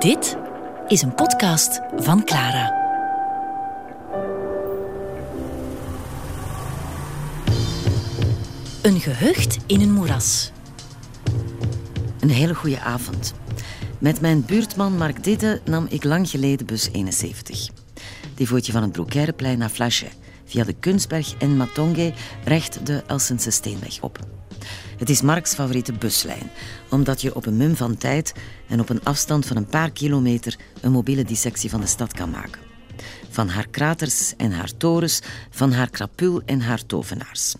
Dit is een podcast van Clara. Een gehucht in een moeras. Een hele goede avond. Met mijn buurtman Mark Didde nam ik lang geleden bus 71. Die voert je van het Broekeireplein naar Flachet, via de Kunstberg en Matonge recht de Elsense Steenweg op. Het is Marks favoriete buslijn, omdat je op een mum van tijd en op een afstand van een paar kilometer een mobiele dissectie van de stad kan maken. Van haar kraters en haar torens, van haar krapul en haar tovenaars.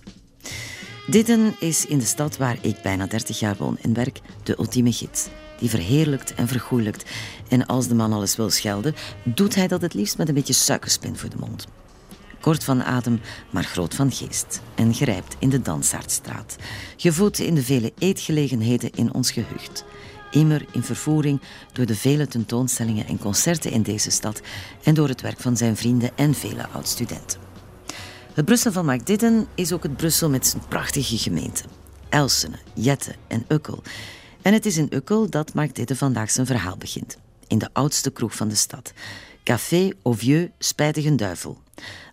Ditten is in de stad waar ik bijna 30 jaar woon en werk de ultieme gids. Die verheerlijkt en vergoeilijkt. En als de man alles wil schelden, doet hij dat het liefst met een beetje suikerspin voor de mond. Kort van adem, maar groot van geest. En gerijpt in de Dansaardstraat. Gevoed in de vele eetgelegenheden in ons gehucht. Immer in vervoering door de vele tentoonstellingen en concerten in deze stad en door het werk van zijn vrienden en vele oud-studenten. Het Brussel van Mark Didden is ook het Brussel met zijn prachtige gemeenten. Elsene, Jette en Ukkel. En het is in Ukkel dat Mark Didden vandaag zijn verhaal begint. In de oudste kroeg van de stad. Café au Vieux Spijtige Duivel.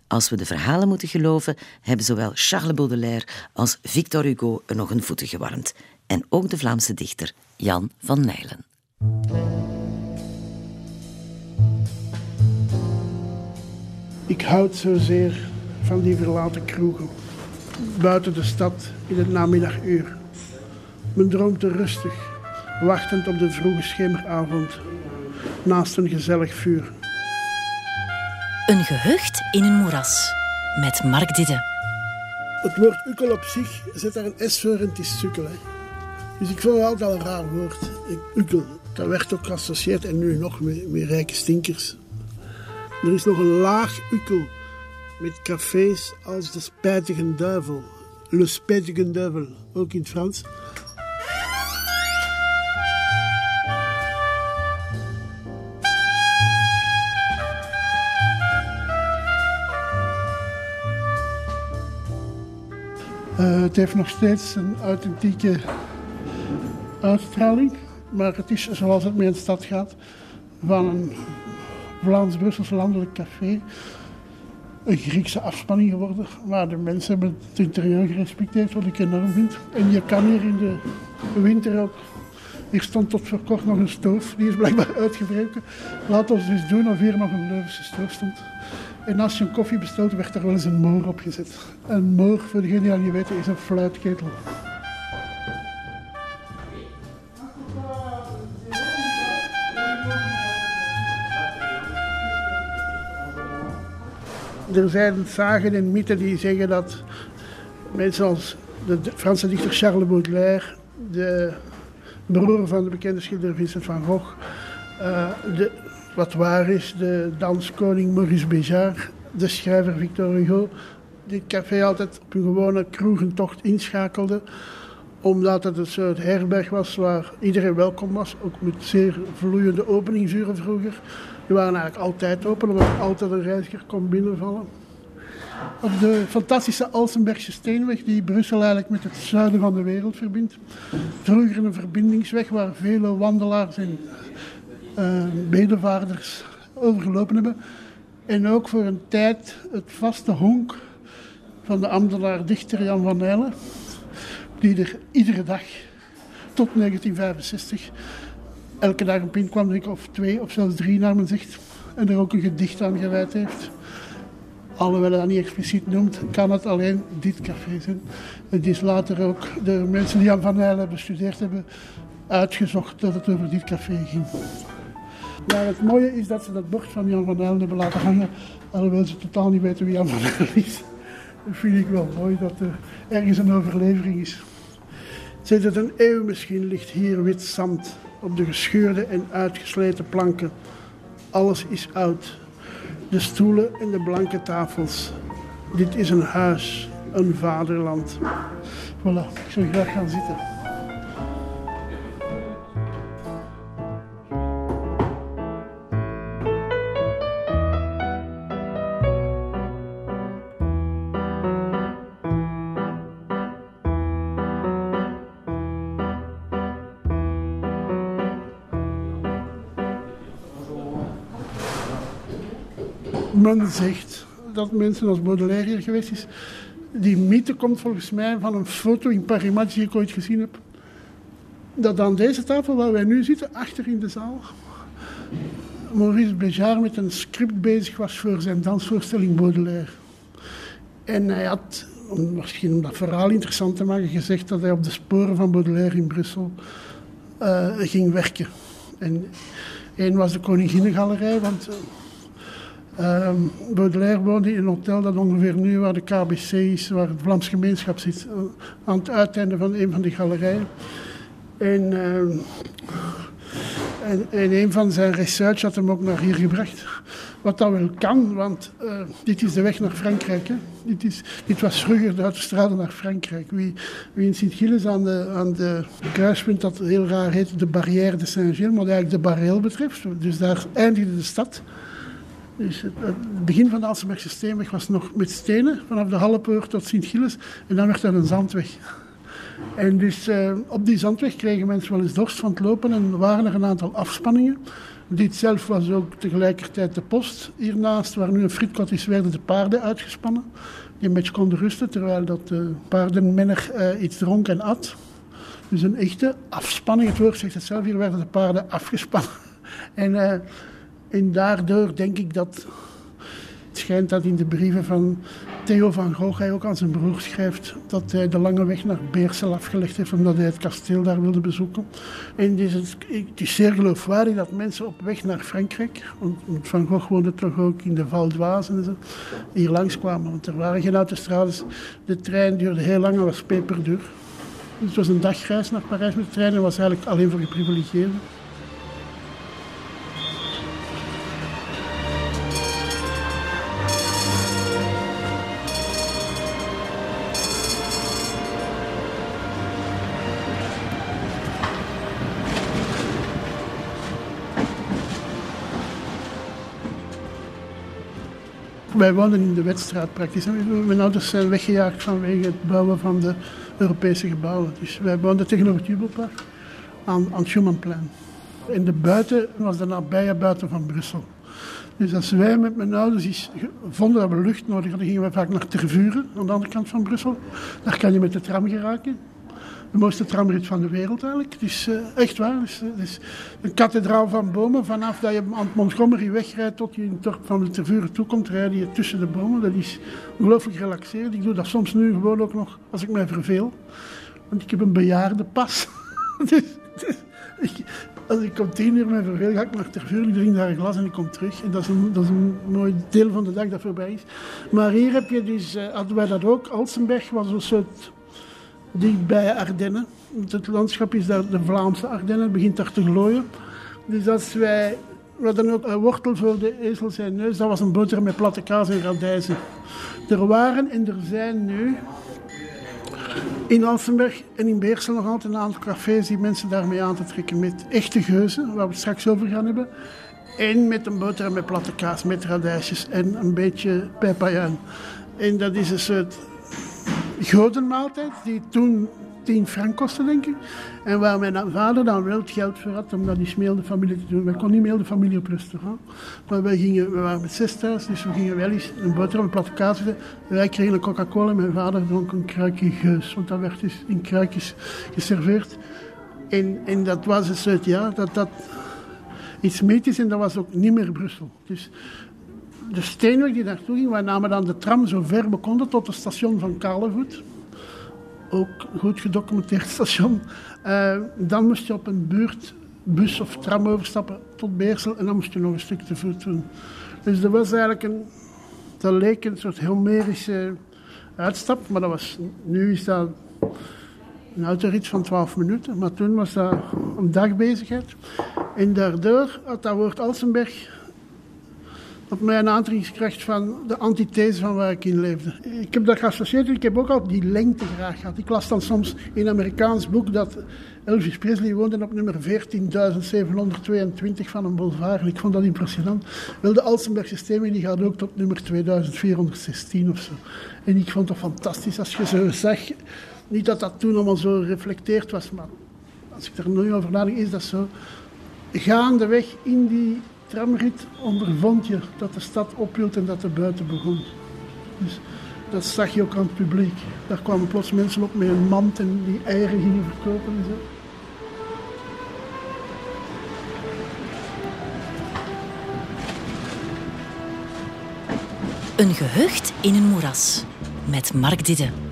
Als we de verhalen moeten geloven, hebben zowel Charles Baudelaire als Victor Hugo er nog een voeten gewarmd. En ook de Vlaamse dichter Jan van Nijlen. Ik houd zozeer van die verlaten kroegen. Buiten de stad in het namiddaguur. Men droomt er rustig, wachtend op de vroege schemeravond. Naast een gezellig vuur. Een gehucht in een moeras. Met Mark Didde. Het woord ukkel op zich zet daar een S voor en het is sukkel. Dus ik vond het altijd al een raar woord. Ukkel. Dat werd ook geassocieerd en nu nog met, rijke stinkers. Er is nog een laag ukkel met cafés als de Spijtige Duivel. Le Spijtige Duivel, ook in het Frans. Uh, het heeft nog steeds een authentieke uitstraling, maar het is zoals het met een stad gaat, van een Vlaams-Brussels landelijk café een Griekse afspanning geworden. Maar de mensen hebben het interieur gerespecteerd, wat ik enorm vind. En je kan hier in de winter ook. Hier stond tot voor kort nog een stoof, die is blijkbaar uitgebroken. Laat ons dus doen of hier nog een Leuvense stoof stond. En als je een koffie bestelt, werd er wel eens een moor op gezet. Een moor, voor degenen die dat niet weten, is een fluitketel. Er zijn zagen en mythen die zeggen dat mensen als de Franse dichter Charles Baudelaire, de broer van de bekende schilder Vincent van Gogh, de, wat waar is, de danskoning Maurice Béjart, de schrijver Victor Hugo, dit café altijd op een gewone kroegentocht inschakelde omdat het een soort herberg was waar iedereen welkom was. Ook met zeer vloeiende openingsuren vroeger. Die waren eigenlijk altijd open, omdat altijd een reiziger kon binnenvallen. Op de fantastische Alsenbergse steenweg die Brussel eigenlijk met het zuiden van de wereld verbindt. Vroeger een verbindingsweg waar vele wandelaars en uh, bedevaarders overgelopen hebben. En ook voor een tijd het vaste honk van de ambtenaar-dichter Jan van Nijlen die er iedere dag tot 1965 elke dag een pint kwam drinken, of twee of zelfs drie naar men zegt. En er ook een gedicht aan gewijd heeft. Alhoewel dat niet expliciet noemt, kan het alleen dit café zijn. Het is later ook de mensen die aan Van Nijlen bestudeerd hebben uitgezocht dat het over dit café ging. Maar het mooie is dat ze dat bord van Jan van Nijlen hebben laten hangen, alhoewel ze totaal niet weten wie Jan van Nijlen is. Dat vind ik wel mooi dat er ergens een overlevering is. Sinds het een eeuw misschien ligt hier wit zand op de gescheurde en uitgesleten planken. Alles is oud. De stoelen en de blanke tafels. Dit is een huis, een vaderland. Voilà, ik zou graag gaan zitten. Zegt dat mensen als Baudelaire hier geweest is. Die mythe komt volgens mij van een foto in Paris Match die ik ooit gezien heb. Dat aan deze tafel waar wij nu zitten, achter in de zaal, Maurice Béjart met een script bezig was voor zijn dansvoorstelling Baudelaire. En hij had, om, misschien om dat verhaal interessant te maken, gezegd dat hij op de sporen van Baudelaire in Brussel uh, ging werken. En één was de Koninginnengalerij, want uh, Baudelaire woonde in een hotel dat ongeveer nu waar de KBC is, waar het Vlaams gemeenschap zit, uh, aan het uiteinde van een van die galerijen. En, en, en, een van zijn research had hem ook naar hier gebracht. Wat dat wel kan, want uh, dit is de weg naar Frankrijk. Hè. Dit, is, dit was vroeger de autostrade naar Frankrijk. Wie, wie in Sint-Gilles aan de, aan de kruispunt, dat heel raar heet, de barrière de Saint-Gilles, maar eigenlijk de barreel betreft. Dus daar eindigde de stad. Dus het, begin van de Alsembergse Steenweg was nog met stenen, vanaf de Hallepoort tot Sint-Gilles. En dan werd dat een zandweg. En dus uh, op die zandweg kregen mensen wel eens dorst van het lopen en waren er een aantal afspanningen. Dit zelf was ook tegelijkertijd de post hiernaast, waar nu een frietkot is, werden de paarden uitgespannen. Die een konden rusten, terwijl dat de paardenmenner uh, iets dronk en at. Dus een echte afspanning, het woord zegt het zelf, hier werden de paarden afgespannen. En, uh, en daardoor denk ik dat, het schijnt dat in de brieven van Theo van Gogh hij ook aan zijn broer schrijft dat hij de lange weg naar Beersel afgelegd heeft omdat hij het kasteel daar wilde bezoeken. En het is, zeer geloofwaardig dat mensen op weg naar Frankrijk, want Van Gogh woonde toch ook in de Val d'Oise en zo, hier langskwamen. Want er waren geen autostrades. De trein duurde heel lang en was peperduur. Dus het was een dagreis naar Parijs met de trein en was eigenlijk alleen voor geprivilegieerden. Wij woonden in de Wetstraat praktisch. Mijn ouders zijn weggejaagd vanwege het bouwen van de Europese gebouwen. Dus wij woonden tegenover het Jubelpark aan, aan het Schumannplein. En de buiten was de nabije buiten van Brussel. Dus als wij met mijn ouders vonden dat we lucht nodig hadden, gingen we vaak naar Tervuren, aan de andere kant van Brussel. Daar kan je met de tram geraken de mooiste tramrit van de wereld eigenlijk. Het is uh, echt waar. Het is, het is, een kathedraal van bomen. Vanaf dat je aan het Montgomery wegrijdt tot je in het dorp van de Tervuren toekomt, rijd je tussen de bomen. Dat is ongelooflijk relaxerend. Ik doe dat soms nu gewoon ook nog als ik mij verveel. Want ik heb een bejaardenpas. dus, dus als ik om tien uur me verveel, ga ik naar Tervuren, ik drink daar een glas en ik kom terug. En dat is, een, dat een mooi deel van de dag dat voorbij is. Maar hier heb je dus, uh, hadden wij dat ook. Alsenberg was een soort dicht bij Ardennen. Het landschap is daar de Vlaamse Ardennen, begint daar te glooien. Dus als wij, we hadden een wortel voor de ezel zijn neus, dat was een boterham met platte kaas en radijzen. Er waren en er zijn nu in Alsenberg en in Beersel nog altijd een aantal cafés die mensen daarmee aan te trekken met echte geuzen, waar we het straks over gaan hebben. En met een boterham met platte kaas, met radijsjes en een beetje pijpajuin. En dat is een soort godenmaaltijd, die toen 10 frank kostte, denk ik. En waar mijn vader dan wel het geld voor had om dat die smeelde familie te doen. Wij konden niet meer de familie op restaurant. Maar wij, gingen, we waren met zes thuis, dus we gingen wel eens een boterham, een platte kaas. Wij kregen een Coca-Cola en mijn vader dronk een kruikje geus. Want dat werd dus in kruikjes geserveerd. En, en dat was een soort, ja, dat dat iets mythisch en dat was ook niet meer Brussel. Dus de steenweg die naartoe ging, wij namen dan de tram zo ver we konden tot het station van Kalevoet. Ook goed gedocumenteerd station. Uh, dan moest je op een buurtbus of tram overstappen tot Beersel en dan moest je nog een stuk te voet doen. Dus dat was eigenlijk een, dat leek een soort Homerische uitstap, maar dat was, nu is dat een autorit van 12 minuten, maar toen was dat een dagbezigheid. En daardoor had dat woord Alsenberg op mij een van de antithese van waar ik in leefde. Ik heb dat geassocieerd, ik heb ook al die lengte graag gehad. Ik las dan soms in een Amerikaans boek dat Elvis Presley woonde op nummer 14.722 van een boulevard. En ik vond dat impressionant. Wel, de Alsenbergse stemming die gaat ook tot nummer 2416 of zo. En ik vond dat fantastisch als je zo zag. Niet dat dat toen allemaal zo reflecteerd was, maar als ik er nu over nadenk, is dat zo. Gaandeweg in die tramrit ondervond je dat de stad ophield en dat er buiten begon. Dus dat zag je ook aan het publiek. Daar kwamen plots mensen op met een mand en die eieren gingen verkopen en zo. Een gehucht in een moeras met Mark Didde.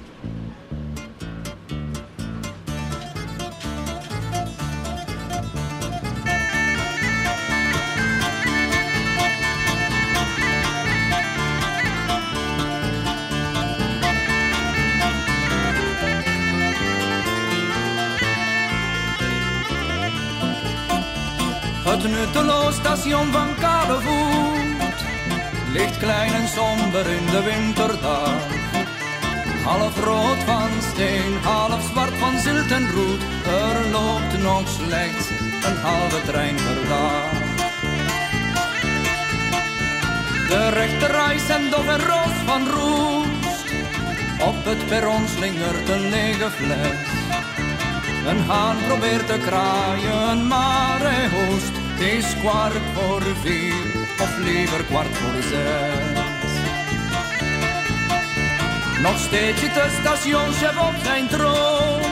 Slechts een halve trein dag. De rechterreis en dof en roos van roest. Op het perron slingert een lege fles. Een haan probeert te kraaien, maar hij hoest. Het is kwart voor vier, of liever kwart voor zes. Nog steeds zit de stationschef op zijn troon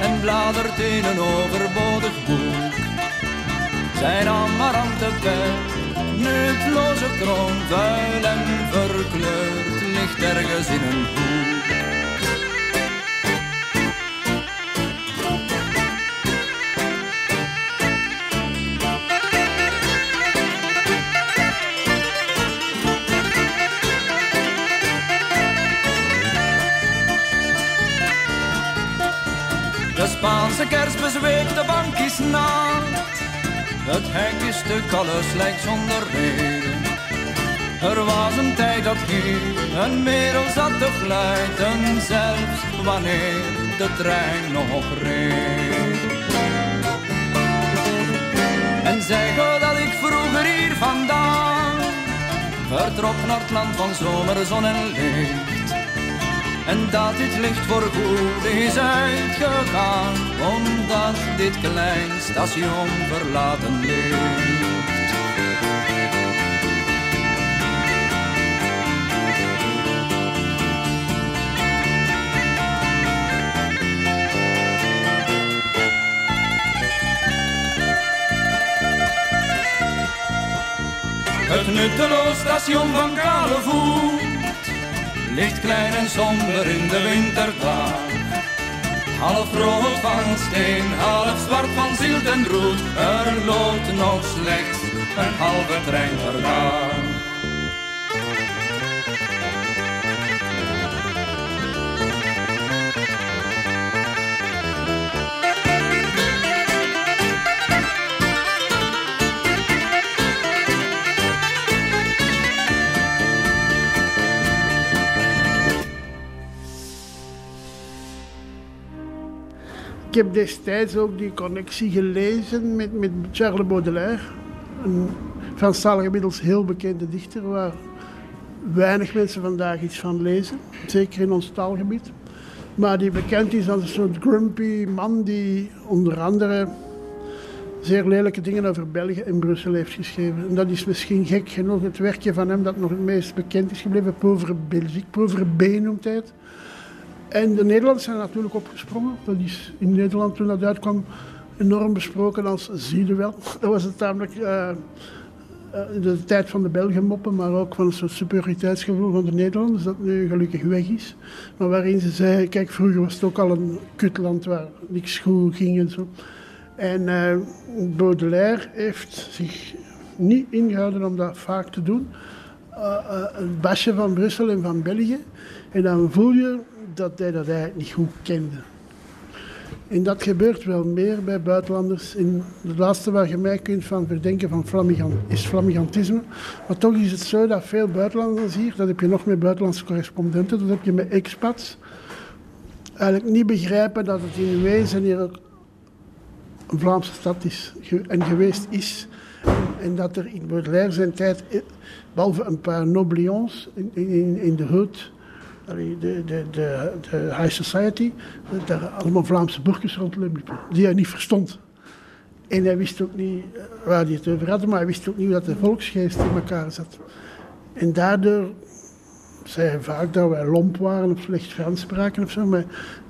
en bladert in een overbodig boek. Zijn amarante pen, nutloze kroon, vuil en verkleurd, ligt ergens in een hoek. Spaanse kerstmis week, de bank is naakt. Het hek is stuk, alles lijkt zonder reden. Er was een tijd dat hier een merel zat te fluiten, zelfs wanneer de trein nog reed. En zeggen dat ik vroeger hier vandaan vertrok naar het land van zomer, zon en licht. En dat dit licht voor goed is uitgegaan, omdat dit klein station verlaten ligt. Het nutteloos station van Kalevoet ligt klein en somber in de winterdag. Half rood van steen, half zwart van zilt en roet. Er loopt nog slechts een halve trein per. Heb destijds ook die connectie gelezen met, met Charles Baudelaire. Een Franstalig inmiddels heel bekende dichter waar weinig mensen vandaag iets van lezen. Zeker in ons taalgebied. Maar die bekend is als een soort grumpy man die onder andere zeer lelijke dingen over België en Brussel heeft geschreven. En dat is misschien gek genoeg het werkje van hem dat nog het meest bekend is gebleven. Pauvre Belgique, Pauvre B noemt hij. En de Nederlanders zijn natuurlijk opgesprongen. Dat is in Nederland toen dat uitkwam enorm besproken als zie wel. Dat was het namelijk uh, uh, de tijd van de Belgen moppen, maar ook van een soort superioriteitsgevoel van de Nederlanders, dat nu gelukkig weg is. Maar waarin ze zeiden, kijk vroeger was het ook al een kutland waar niks goed ging en zo. En uh, Baudelaire heeft zich niet ingehouden om dat vaak te doen. een basje van Brussel en van België. En dan voel je dat hij dat eigenlijk niet goed kende. En dat gebeurt wel meer bij buitenlanders. In de laatste waar je mij kunt van verdenken van flamigant, is flamigantisme. Maar toch is het zo dat veel buitenlanders hier, dat heb je nog met buitenlandse correspondenten, dat heb je met expats, eigenlijk niet begrijpen dat het in wezen hier een Vlaamse stad is en geweest is. En dat er in Baudelaire zijn tijd, behalve een paar noblions in, in, in de hoed, de, de, de, de high society, daar allemaal Vlaamse burgers rondliepen, die hij niet verstond. En hij wist ook niet eh, waar hij het over had, maar hij wist ook niet dat de volksgeest in elkaar zat. En daardoor zei hij vaak dat wij lomp waren of slecht Frans spraken. Maar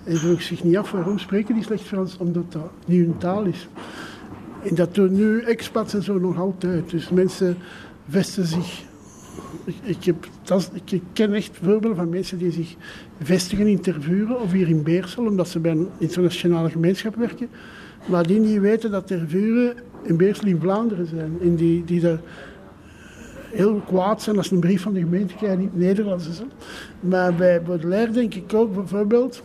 hij vroeg zich niet af waarom spreken die slecht Frans, omdat dat niet hun taal is. En dat doen nu expats en zo nog altijd. Dus mensen vesten zich. Ik, ik, ken echt voorbeelden van mensen die zich vestigen in Tervuren of hier in Beersel, omdat ze bij een internationale gemeenschap werken. Maar die niet weten dat Tervuren en Beersel in Vlaanderen zijn. En die, die daar heel kwaad zijn als ze een brief van de gemeente krijgen in het Nederlands. Is. Maar bij Baudelaire denk ik ook bijvoorbeeld.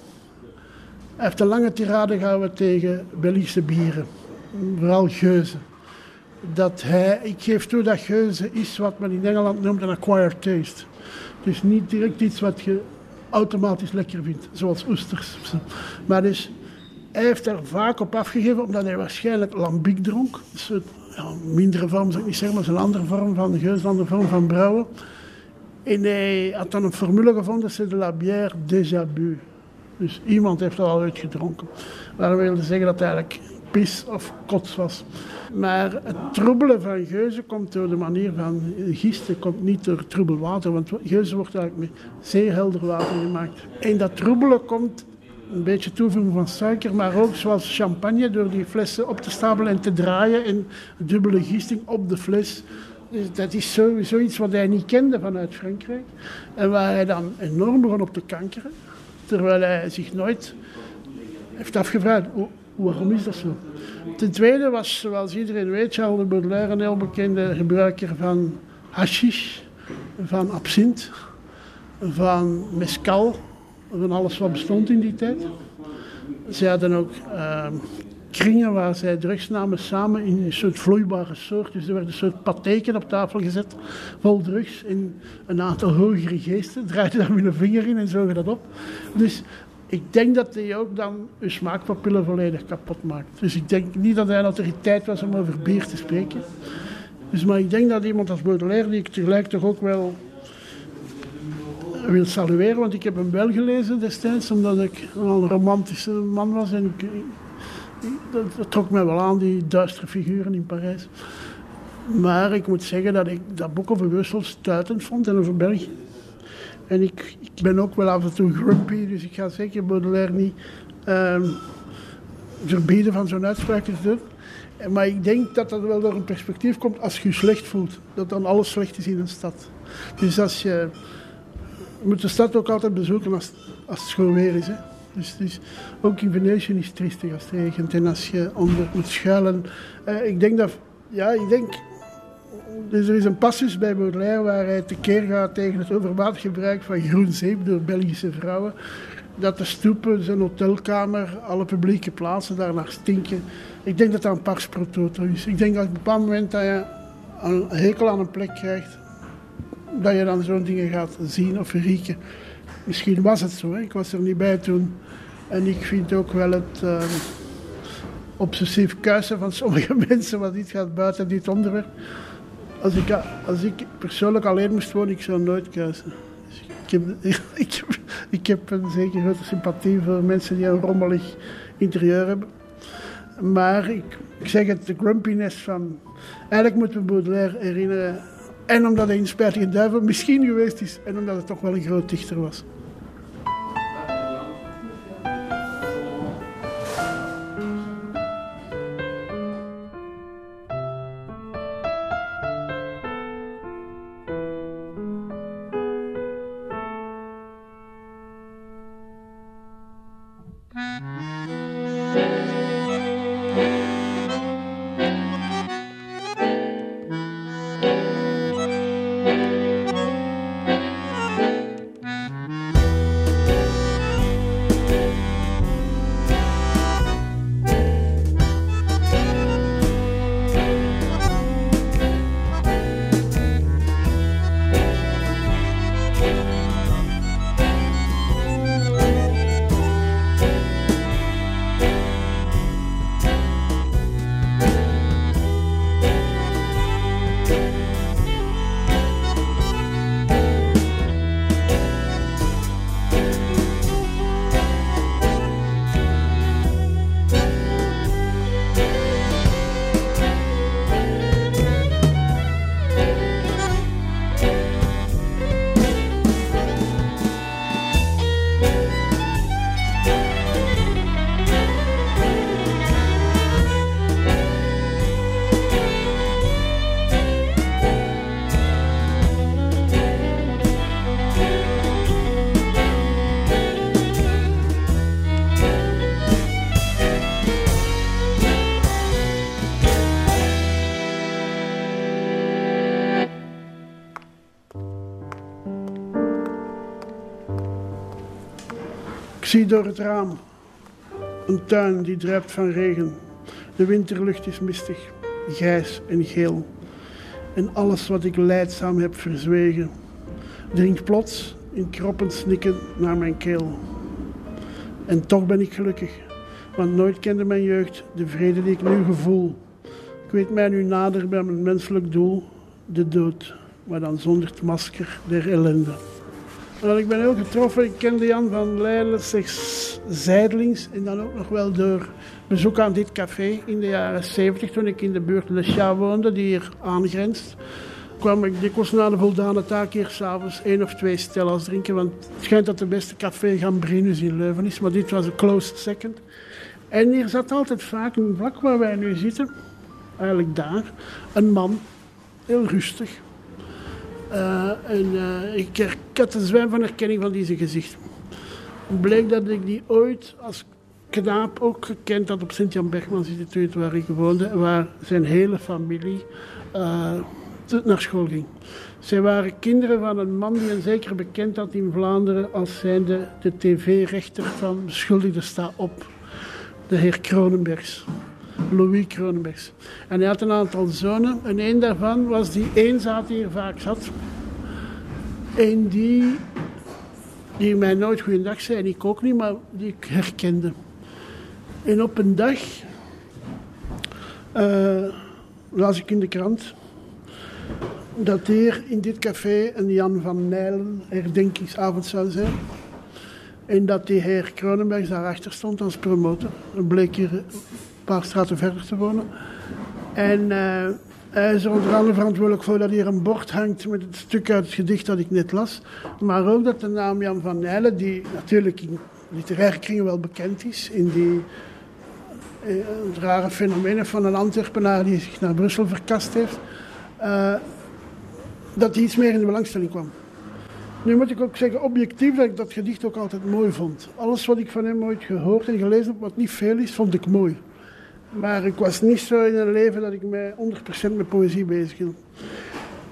Hij heeft een lange tirade gehouden tegen Belgische bieren. Vooral geuzen. Dat hij, ik geef toe dat geuze is wat men in Engeland noemt een acquired taste. Dus niet direct iets wat je automatisch lekker vindt, zoals oesters. Maar dus, hij heeft daar vaak op afgegeven, omdat hij waarschijnlijk lambiek dronk. Dus ja, mindere vorm zou ik niet zeggen, maar een andere vorm van geus, een andere vorm van brouwen. En hij had dan een formule gevonden, c'est de la bière déjà bu. Dus iemand heeft dat al uitgedronken. Waarom wilde zeggen dat het eigenlijk pis of kots was. Maar het troebelen van geuzen komt door de manier van gisten, komt niet door troebel water, want geuzen wordt eigenlijk met zeer helder water gemaakt. En dat troebelen komt een beetje toevoeging van suiker, maar ook zoals champagne door die flessen op te stapelen en te draaien en dubbele gisting op de fles. Dus dat is sowieso iets wat hij niet kende vanuit Frankrijk. En waar hij dan enorm begon op te kankeren. Terwijl hij zich nooit heeft afgevraagd, waarom is dat zo? Ten tweede was, zoals iedereen weet, Charles de Baudelaire een heel bekende gebruiker van hashish, van absint, van mescal, van alles wat bestond in die tijd. Ze hadden ook uh, kringen waar zij drugs namen samen in een soort vloeibare soort. Dus er werd een soort patheken op tafel gezet, vol drugs. En een aantal hogere geesten draaiden daar een vinger in en zogen dat op. Dus ik denk dat hij ook dan uw smaakpapillen volledig kapot maakt. Dus ik denk niet dat hij een autoriteit was om over bier te spreken. Dus, maar ik denk dat iemand als Baudelaire, die ik tegelijk toch ook wel wil salueren, want ik heb hem wel gelezen destijds, omdat ik een romantische man was. En dat, trok mij wel aan, die duistere figuren in Parijs. Maar ik moet zeggen dat ik dat boek over Brussel stuitend vond en over België. En ik, ben ook wel af en toe grumpy, dus ik ga zeker Baudelaire niet uh, verbieden van zo'n uitspraak te doen. Maar ik denk dat dat wel door een perspectief komt als je je slecht voelt. Dat dan alles slecht is in een stad. Dus als je moet de stad ook altijd bezoeken als, als het schoon weer is. Hè. Dus, dus, ook in Venetië is het triestig als het regent en als je onder moet schuilen. Uh, ik denk dat, ja, ik denk, dus er is een passus bij Baudelaire waar hij tekeer gaat tegen het overmatig gebruik van groen zeep door Belgische vrouwen. Dat de stoepen, zijn hotelkamer, alle publieke plaatsen daarnaar stinken. Ik denk dat dat een pars is. Ik denk dat op een bepaald moment dat je een hekel aan een plek krijgt, dat je dan zo'n dingen gaat zien of rieken. Misschien was het zo, hè? ik was er niet bij toen. En ik vind ook wel het uh, obsessief kuisen van sommige mensen wat iets gaat buiten dit onderwerp. Als ik, als ik persoonlijk alleen moest wonen, ik zou nooit kuisen. Dus ik, heb, ik, heb, ik heb een zeker grote sympathie voor mensen die een rommelig interieur hebben. Maar ik, zeg het, de grumpiness van... Eigenlijk moeten we Baudelaire herinneren en omdat hij in Spijtige Duivel misschien geweest is. En omdat het toch wel een groot dichter was. Ik zie door het raam een tuin die druipt van regen. De winterlucht is mistig, grijs en geel. En alles wat ik leidzaam heb verzwegen, dringt plots in kroppend snikken naar mijn keel. En toch ben ik gelukkig, want nooit kende mijn jeugd de vrede die ik nu gevoel. Ik weet mij nu nader bij mijn menselijk doel, de dood, maar dan zonder het masker der ellende. En ik ben heel getroffen. Ik kende Jan van Leijlen slechts zijdelings en dan ook nog wel door bezoek aan dit café in de jaren 70 toen ik in de buurt Le Chat woonde, die hier aangrenst. kwam ik dikwijls na de voldane taak hier s'avonds één of twee stellas drinken, want het schijnt dat de beste café Gambrinus in Leuven is, maar dit was een closed second. En hier zat altijd vaak, vlak waar wij nu zitten, eigenlijk daar, een man, heel rustig, uh, en uh, ik, ik, had een zwijm van herkenning van deze gezicht. Bleek dat ik die ooit als knaap ook gekend had op Sint-Jan Bergmans Instituut, waar ik woonde, waar zijn hele familie uh, naar school ging. Zij waren kinderen van een man die een zeker bekend had in Vlaanderen als zijnde de tv-rechter van beschuldigde sta op, de heer Kronenbergs. Louis Kronenbergs. En hij had een aantal zonen en een daarvan was die eenzaad die hier vaak zat. En die, die mij nooit goeiedag zei en ik ook niet, maar die ik herkende. En op een dag uh, las ik in de krant dat hier in dit café een Jan van Nijlen herdenkingsavond zou zijn. En dat die heer Kronenberg daarachter stond als promotor. Dat bleek hier paar straten verder te wonen. En uh, hij is er onder andere verantwoordelijk voor dat hier een bord hangt met het stuk uit het gedicht dat ik net las. Maar ook dat de naam Jan van Nijlen, die natuurlijk in literaire kringen wel bekend is, in die uh, rare fenomenen van een Antwerpenaar die zich naar Brussel verkast heeft, uh, dat hij iets meer in de belangstelling kwam. Nu moet ik ook zeggen, objectief, dat ik dat gedicht ook altijd mooi vond. Alles wat ik van hem ooit gehoord en gelezen heb, wat niet veel is, vond ik mooi. Maar ik was niet zo in een leven dat ik mij 100% met poëzie bezig hield.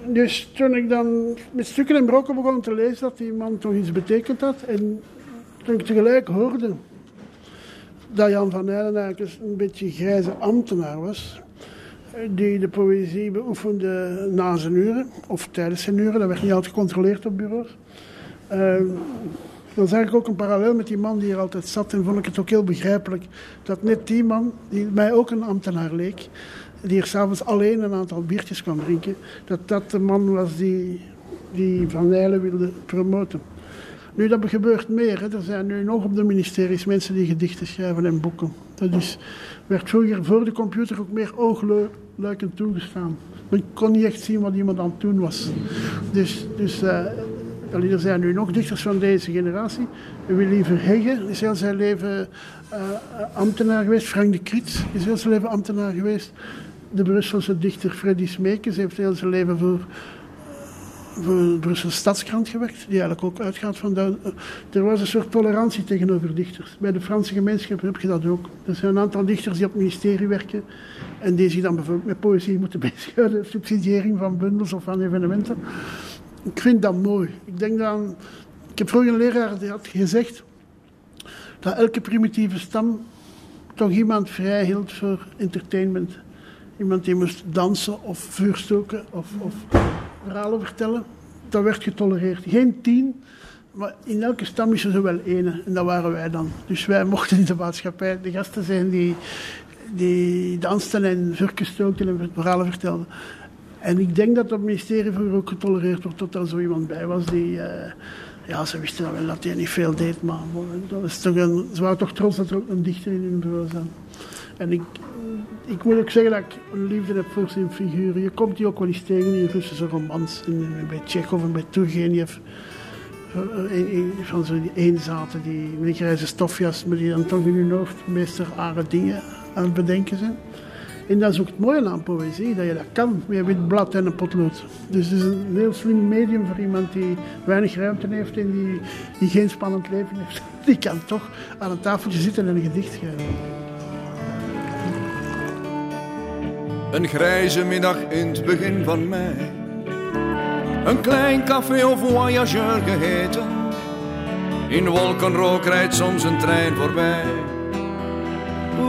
Dus toen ik dan met stukken en brokken begon te lezen dat die man toch iets betekend had. En toen ik tegelijk hoorde dat Jan van Eylen eigenlijk een beetje grijze ambtenaar was. Die de poëzie beoefende na zijn uren, of tijdens zijn uren. Dat werd niet altijd gecontroleerd op bureaus. Uh, dan zag ik ook een parallel met die man die hier altijd zat. En vond ik het ook heel begrijpelijk dat net die man, die mij ook een ambtenaar leek, die hier s'avonds alleen een aantal biertjes kwam drinken, dat dat de man was die, die Van Nijlen wilde promoten. Nu, dat gebeurt meer. Hè. Er zijn nu nog op de ministeries mensen die gedichten schrijven en boeken. Dat is, werd vroeger voor de computer ook meer oogluikend toegestaan. Men kon niet echt zien wat iemand aan het doen was. Dus, dus uh, er zijn nu nog dichters van deze generatie. Willy Verheggen is heel zijn leven uh, ambtenaar geweest. Frank de Krits is heel zijn leven ambtenaar geweest. De Brusselse dichter Freddy Smeekens heeft heel zijn leven voor, voor de Brusselse Stadskrant gewerkt. Die eigenlijk ook uitgaat van... De, er was een soort tolerantie tegenover dichters. Bij de Franse gemeenschap heb je dat ook. Er zijn een aantal dichters die op het ministerie werken. En die zich dan bijvoorbeeld met poëzie moeten bezighouden. Subsidiëring van bundels of van evenementen ik vind dat mooi. Ik denk dan, ik heb vroeger een leraar die had gezegd dat elke primitieve stam toch iemand vrij hield voor entertainment. Iemand die moest dansen of vuur stoken of, of verhalen vertellen. Dat werd getolereerd. Geen tien, maar in elke stam is er zo wel ene. En dat waren wij dan. Dus wij mochten in de maatschappij de gasten zijn die, die dansten en vuur stookten en verhalen vertelden. En ik denk dat het ministerie vroeger ook getolereerd wordt dat er zo iemand bij was die... Uh, ja, ze wisten wel dat hij niet veel deed, maar dat is toch een, ze waren toch trots dat er ook een dichter in hun bureau zat. En ik, ik moet ook zeggen dat ik een liefde heb voor zijn figuren. Je komt die ook wel eens tegen in Russische romans. In, bij Tsjechov en bij Turgenev. Eh, van zo die eenzaten, die met die grijze stofjas, maar die dan toch in hun hoofd meestal rare dingen aan het bedenken zijn. En dat is ook het mooie aan poëzie, dat je dat kan met wit blad en een potlood. Dus het is een heel slim medium voor iemand die weinig ruimte heeft en die, die geen spannend leven heeft. Die kan toch aan een tafeltje zitten en een gedicht schrijven. Een grijze middag in het begin van mei. Een klein café of voyageur geheten. In wolkenrook rijdt soms een trein voorbij.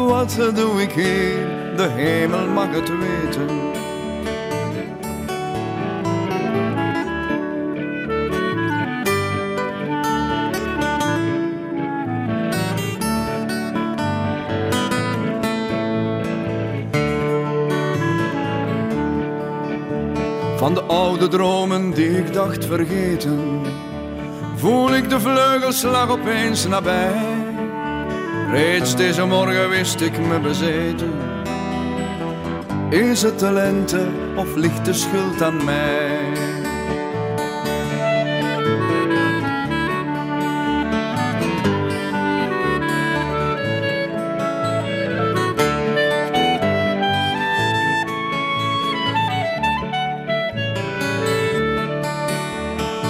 Wat doe ik hier? De hemel mag het weten. Van de oude dromen die ik dacht vergeten, voel ik de vleugelslag opeens nabij. Reeds deze morgen wist ik me bezeten. Is het de of ligt de schuld aan mij?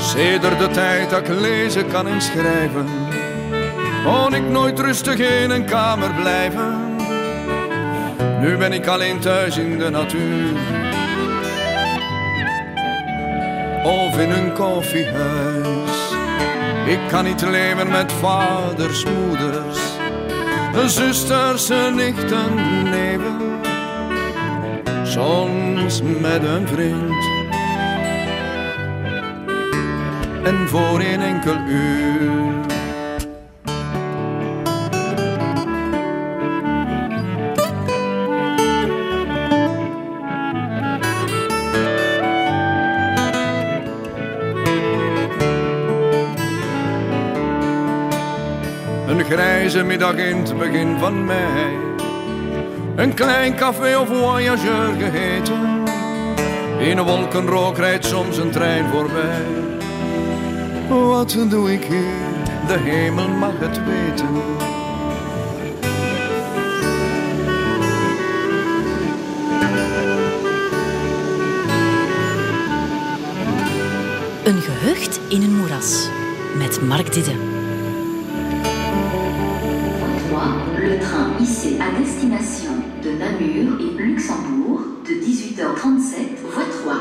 Sedert de tijd dat ik lezen kan en schrijven, kon ik nooit rustig in een kamer blijven. Nu ben ik alleen thuis in de natuur. Of in een koffiehuis. Ik kan niet leven met vaders, moeders, zusters, nichten, neven. Soms met een vriend. En voor een enkel uur. Grijze middag in het begin van mei. Een klein café of voyageur geheten. In een wolkenrook rijdt soms een trein voorbij. Wat doe ik hier? De hemel mag het weten. Een gehucht in een moeras met Mark Didde. Hissé à destination de Namur et Luxembourg de 18h37, voie 3.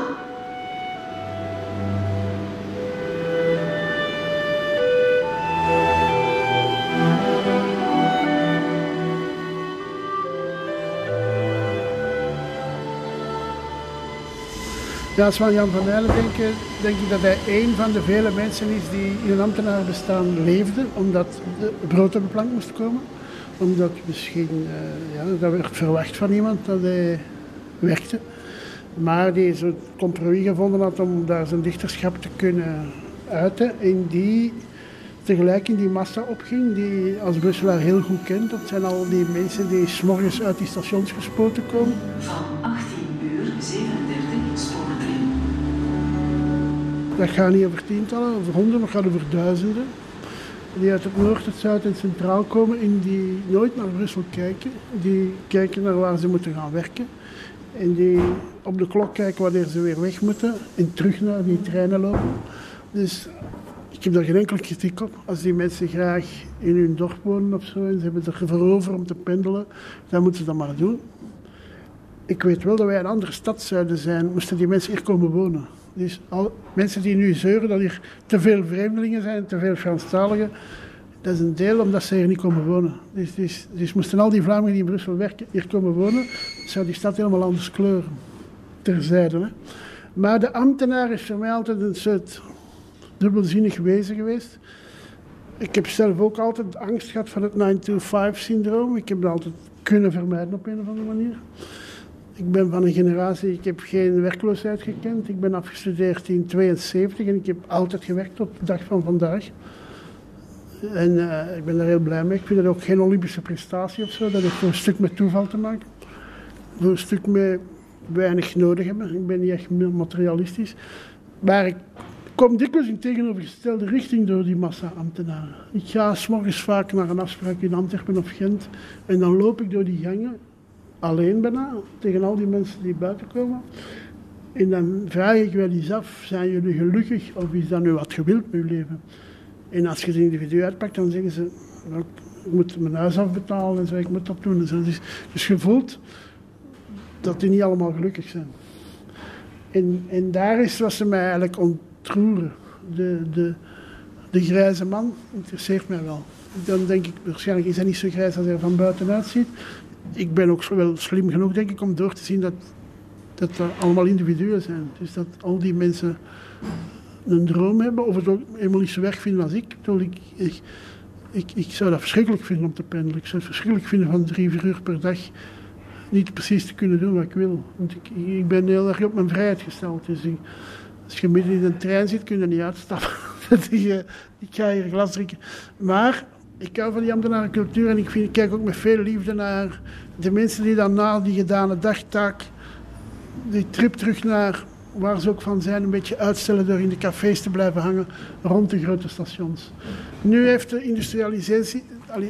Ja, als we aan Jan van Eylen denken, denk ik dat hij een van de vele mensen is die in een ambtenarenbestaan leefde, omdat de brood op de plank moest komen. Omdat misschien, eh, ja, dat werd verwacht van iemand dat hij werkte. Maar die zo'n compromis gevonden had om daar zijn dichterschap te kunnen uiten. En die tegelijk in die massa opging, die als Brusselaar heel goed kent. Dat zijn al die mensen die s'morgens uit die stations gespoten komen. Van 18 uur 37 spoor 3. Dat gaat niet over tientallen, over honderden, maar gaat over duizenden. Die uit het noord, het zuid en centraal komen en die nooit naar Brussel kijken. Die kijken naar waar ze moeten gaan werken. En die op de klok kijken wanneer ze weer weg moeten en terug naar die treinen lopen. Dus ik heb daar geen enkele kritiek op. Als die mensen graag in hun dorp wonen of zo en ze hebben er voor over om te pendelen, dan moeten ze dat maar doen. Ik weet wel dat wij een andere stad zouden zijn, moesten die mensen hier komen wonen. Dus al, mensen die nu zeuren dat hier te veel vreemdelingen zijn, te veel Franstaligen, dat is een deel omdat ze hier niet komen wonen. Dus, dus, dus moesten al die Vlamingen die in Brussel werken hier komen wonen, zou die stad helemaal anders kleuren. Terzijde. Hè. Maar de ambtenaar is voor mij altijd een soort dubbelzinnig wezen geweest. Ik heb zelf ook altijd angst gehad van het 9-to-5-syndroom. Ik heb dat altijd kunnen vermijden op een of andere manier. Ik ben van een generatie, ik heb geen werkloosheid gekend. Ik ben afgestudeerd in 72 en ik heb altijd gewerkt tot de dag van vandaag. En eh, ik ben daar heel blij mee. Ik vind dat ook geen Olympische prestatie of zo. Dat heeft een stuk met toeval te maken. Voor een stuk met weinig nodig hebben. Ik ben niet echt materialistisch. Maar ik kom dikwijls in tegenovergestelde richting door die massa-ambtenaren. Ik ga s'morgens vaak naar een afspraak in Antwerpen of Gent. En dan loop ik door die gangen alleen bijna, tegen al die mensen die buiten komen. En dan vraag ik wel eens af, zijn jullie gelukkig of is dat nu wat gewild met uw leven? En als je het individu uitpakt, dan zeggen ze, "Wel, ik moet mijn huis afbetalen en zo, ik moet dat doen. Dus, dus je voelt dat die niet allemaal gelukkig zijn. En, en daar is wat ze mij eigenlijk ontroeren. De, de, de grijze man interesseert mij wel. Dan denk ik, waarschijnlijk is hij niet zo grijs als hij er van buitenuit ziet. Ik ben ook wel slim genoeg, denk ik, om door te zien dat dat er allemaal individuen zijn. Dus dat al die mensen een droom hebben, of het ook helemaal niet zo werk vinden als ik. Ik, ik, ik, ik zou dat verschrikkelijk vinden om te pendelen. Ik zou het verschrikkelijk vinden van drie, vier uur per dag niet precies te kunnen doen wat ik wil. Want ik, ik ben heel erg op mijn vrijheid gesteld. Dus als je midden in een trein zit, kun je niet uitstappen. ik ga hier glas drinken. Maar ik hou van die ambtenarencultuur en ik, vind, ik kijk ook met veel liefde naar de mensen die dan na die gedane dagtaak die trip terug naar waar ze ook van zijn, een beetje uitstellen door in de cafés te blijven hangen rond de grote stations. Nu heeft de industrialisatie,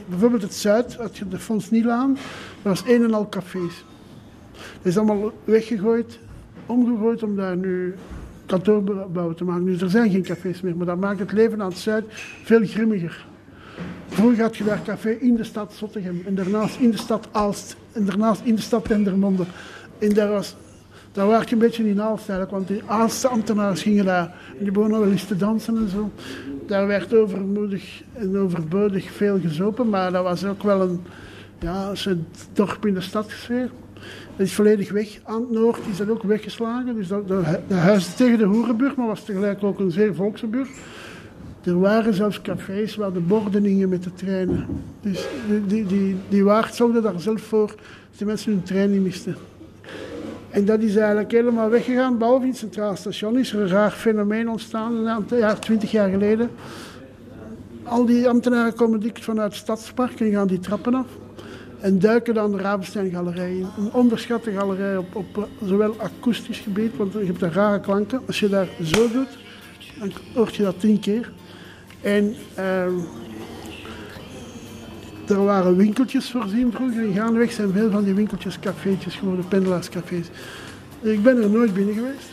bijvoorbeeld het Zuid, had je de Fons Nielaan, dat was een en al cafés. Dat is allemaal weggegooid, omgegooid om daar nu kantoorbouwen te maken. Dus er zijn geen cafés meer, maar dat maakt het leven aan het Zuid veel grimmiger. Vroeger had je daar café in de stad Zottegem en daarnaast in de stad Aalst en daarnaast in de stad Dendermonde. En daar was daar werd je een beetje in Aalst eigenlijk, want die Aalste ambtenaren gingen daar. Die begonnen wel eens te dansen en zo. Daar werd overmoedig en overbodig veel gezopen, maar dat was ook wel een, ja, een dorp in de stadsfeer. Dat is volledig weg. Aan het noord is dat ook weggeslagen. Dus dat, de, tegen de Hoerenburg, maar was tegelijk ook een zeer volkse buurt. Er waren zelfs cafés waar de borden hingen met de treinen. Dus die, die, die, waard zorgde daar zelf voor dat de mensen hun trein niet misten. En dat is eigenlijk helemaal weggegaan. Behalve in het Centraal Station is er een raar fenomeen ontstaan, een jaar, twintig jaar geleden. Al die ambtenaren komen dik vanuit het stadspark en gaan die trappen af. En duiken dan de Ravenstein-galerij in. Een onderschatte galerij op, op eh, zowel akoestisch gebied, want je hebt daar rare klanken. Als je daar zo doet, dan hoort je dat tien keer. En... Uh, er waren winkeltjes voorzien vroeger. In Gaandeweg zijn veel van die winkeltjes cafeetjes geworden, pendelaarscafés. Ik ben er nooit binnen geweest.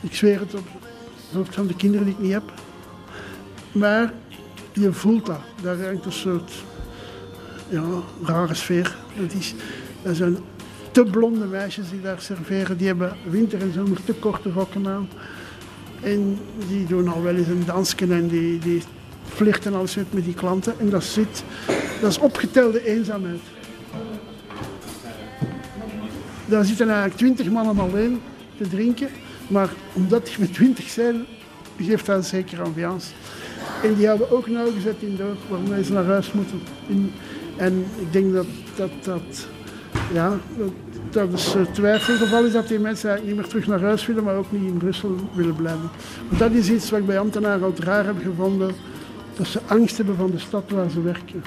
Ik zweer het op het hoofd van de kinderen die ik niet heb. Maar je voelt dat. Daar hangt een soort ja, rare sfeer. Dat, is, dat zijn te blonde meisjes die daar serveren. Die hebben winter en zomer te korte rokken aan. En die doen al wel eens een dansje en die, die alles met, die klanten. En dat, zit, dat is opgetelde eenzaamheid. Daar zitten eigenlijk twintig mannen alleen te drinken. Maar omdat die met twintig zijn, geeft dat een zekere ambiance. En die hebben ook nauwgezet in door waarmee ze naar huis moeten. en ik denk dat dat, dat ja, dat, is twijfelgeval is dat die mensen niet meer terug naar huis willen, maar ook niet in Brussel willen blijven. Want dat is iets wat ik bij ambtenaren al raar heb gevonden dat ze angst hebben van de stad waar ze werken.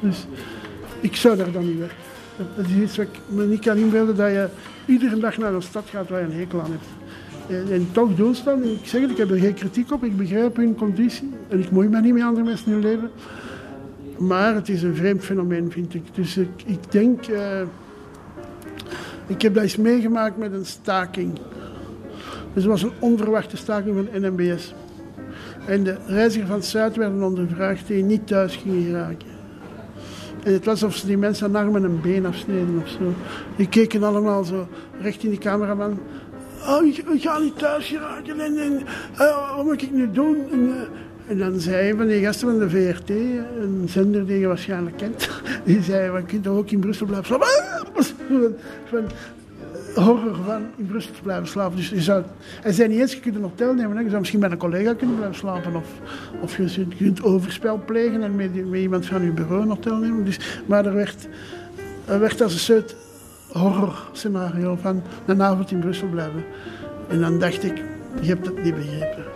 Dus ik zou daar dan niet werken. Dat is iets wat ik me niet kan inbeelden, dat je iedere dag naar een stad gaat waar je een hekel aan hebt. En, toch ze. Ik zeg het, ik heb er geen kritiek op, ik begrijp hun conditie. En ik moei me niet met andere mensen in hun leven. Maar het is een vreemd fenomeen, vind ik. Dus ik, denk... Uh, ik heb dat eens meegemaakt met een staking. Dus het was een onverwachte staking van NMBS. En de reizigers van het Zuid werden ondervraagd die niet thuis gingen geraken. En het was alsof ze die mensen een arm en een been afsneden of zo. Die keken allemaal zo recht in die cameraman. Oh, ik, ga niet thuis geraken en, uh, wat moet ik nu doen? En, uh, en dan zei van die gasten van de VRT, een zender die je waarschijnlijk kent, die zei, we toch ook in Brussel blijven slapen? horror van in Brussel te blijven slapen. Dus je zou, hij zei niet eens, je kunt een hotel nemen. Hè. Je zou misschien met een collega kunnen blijven slapen. Of, of je kunt overspel plegen en met, iemand van je bureau een hotel nemen. Dus, maar er werd, er werd als een soort horror scenario van een avond in Brussel blijven. En dan dacht ik, je hebt het niet begrepen.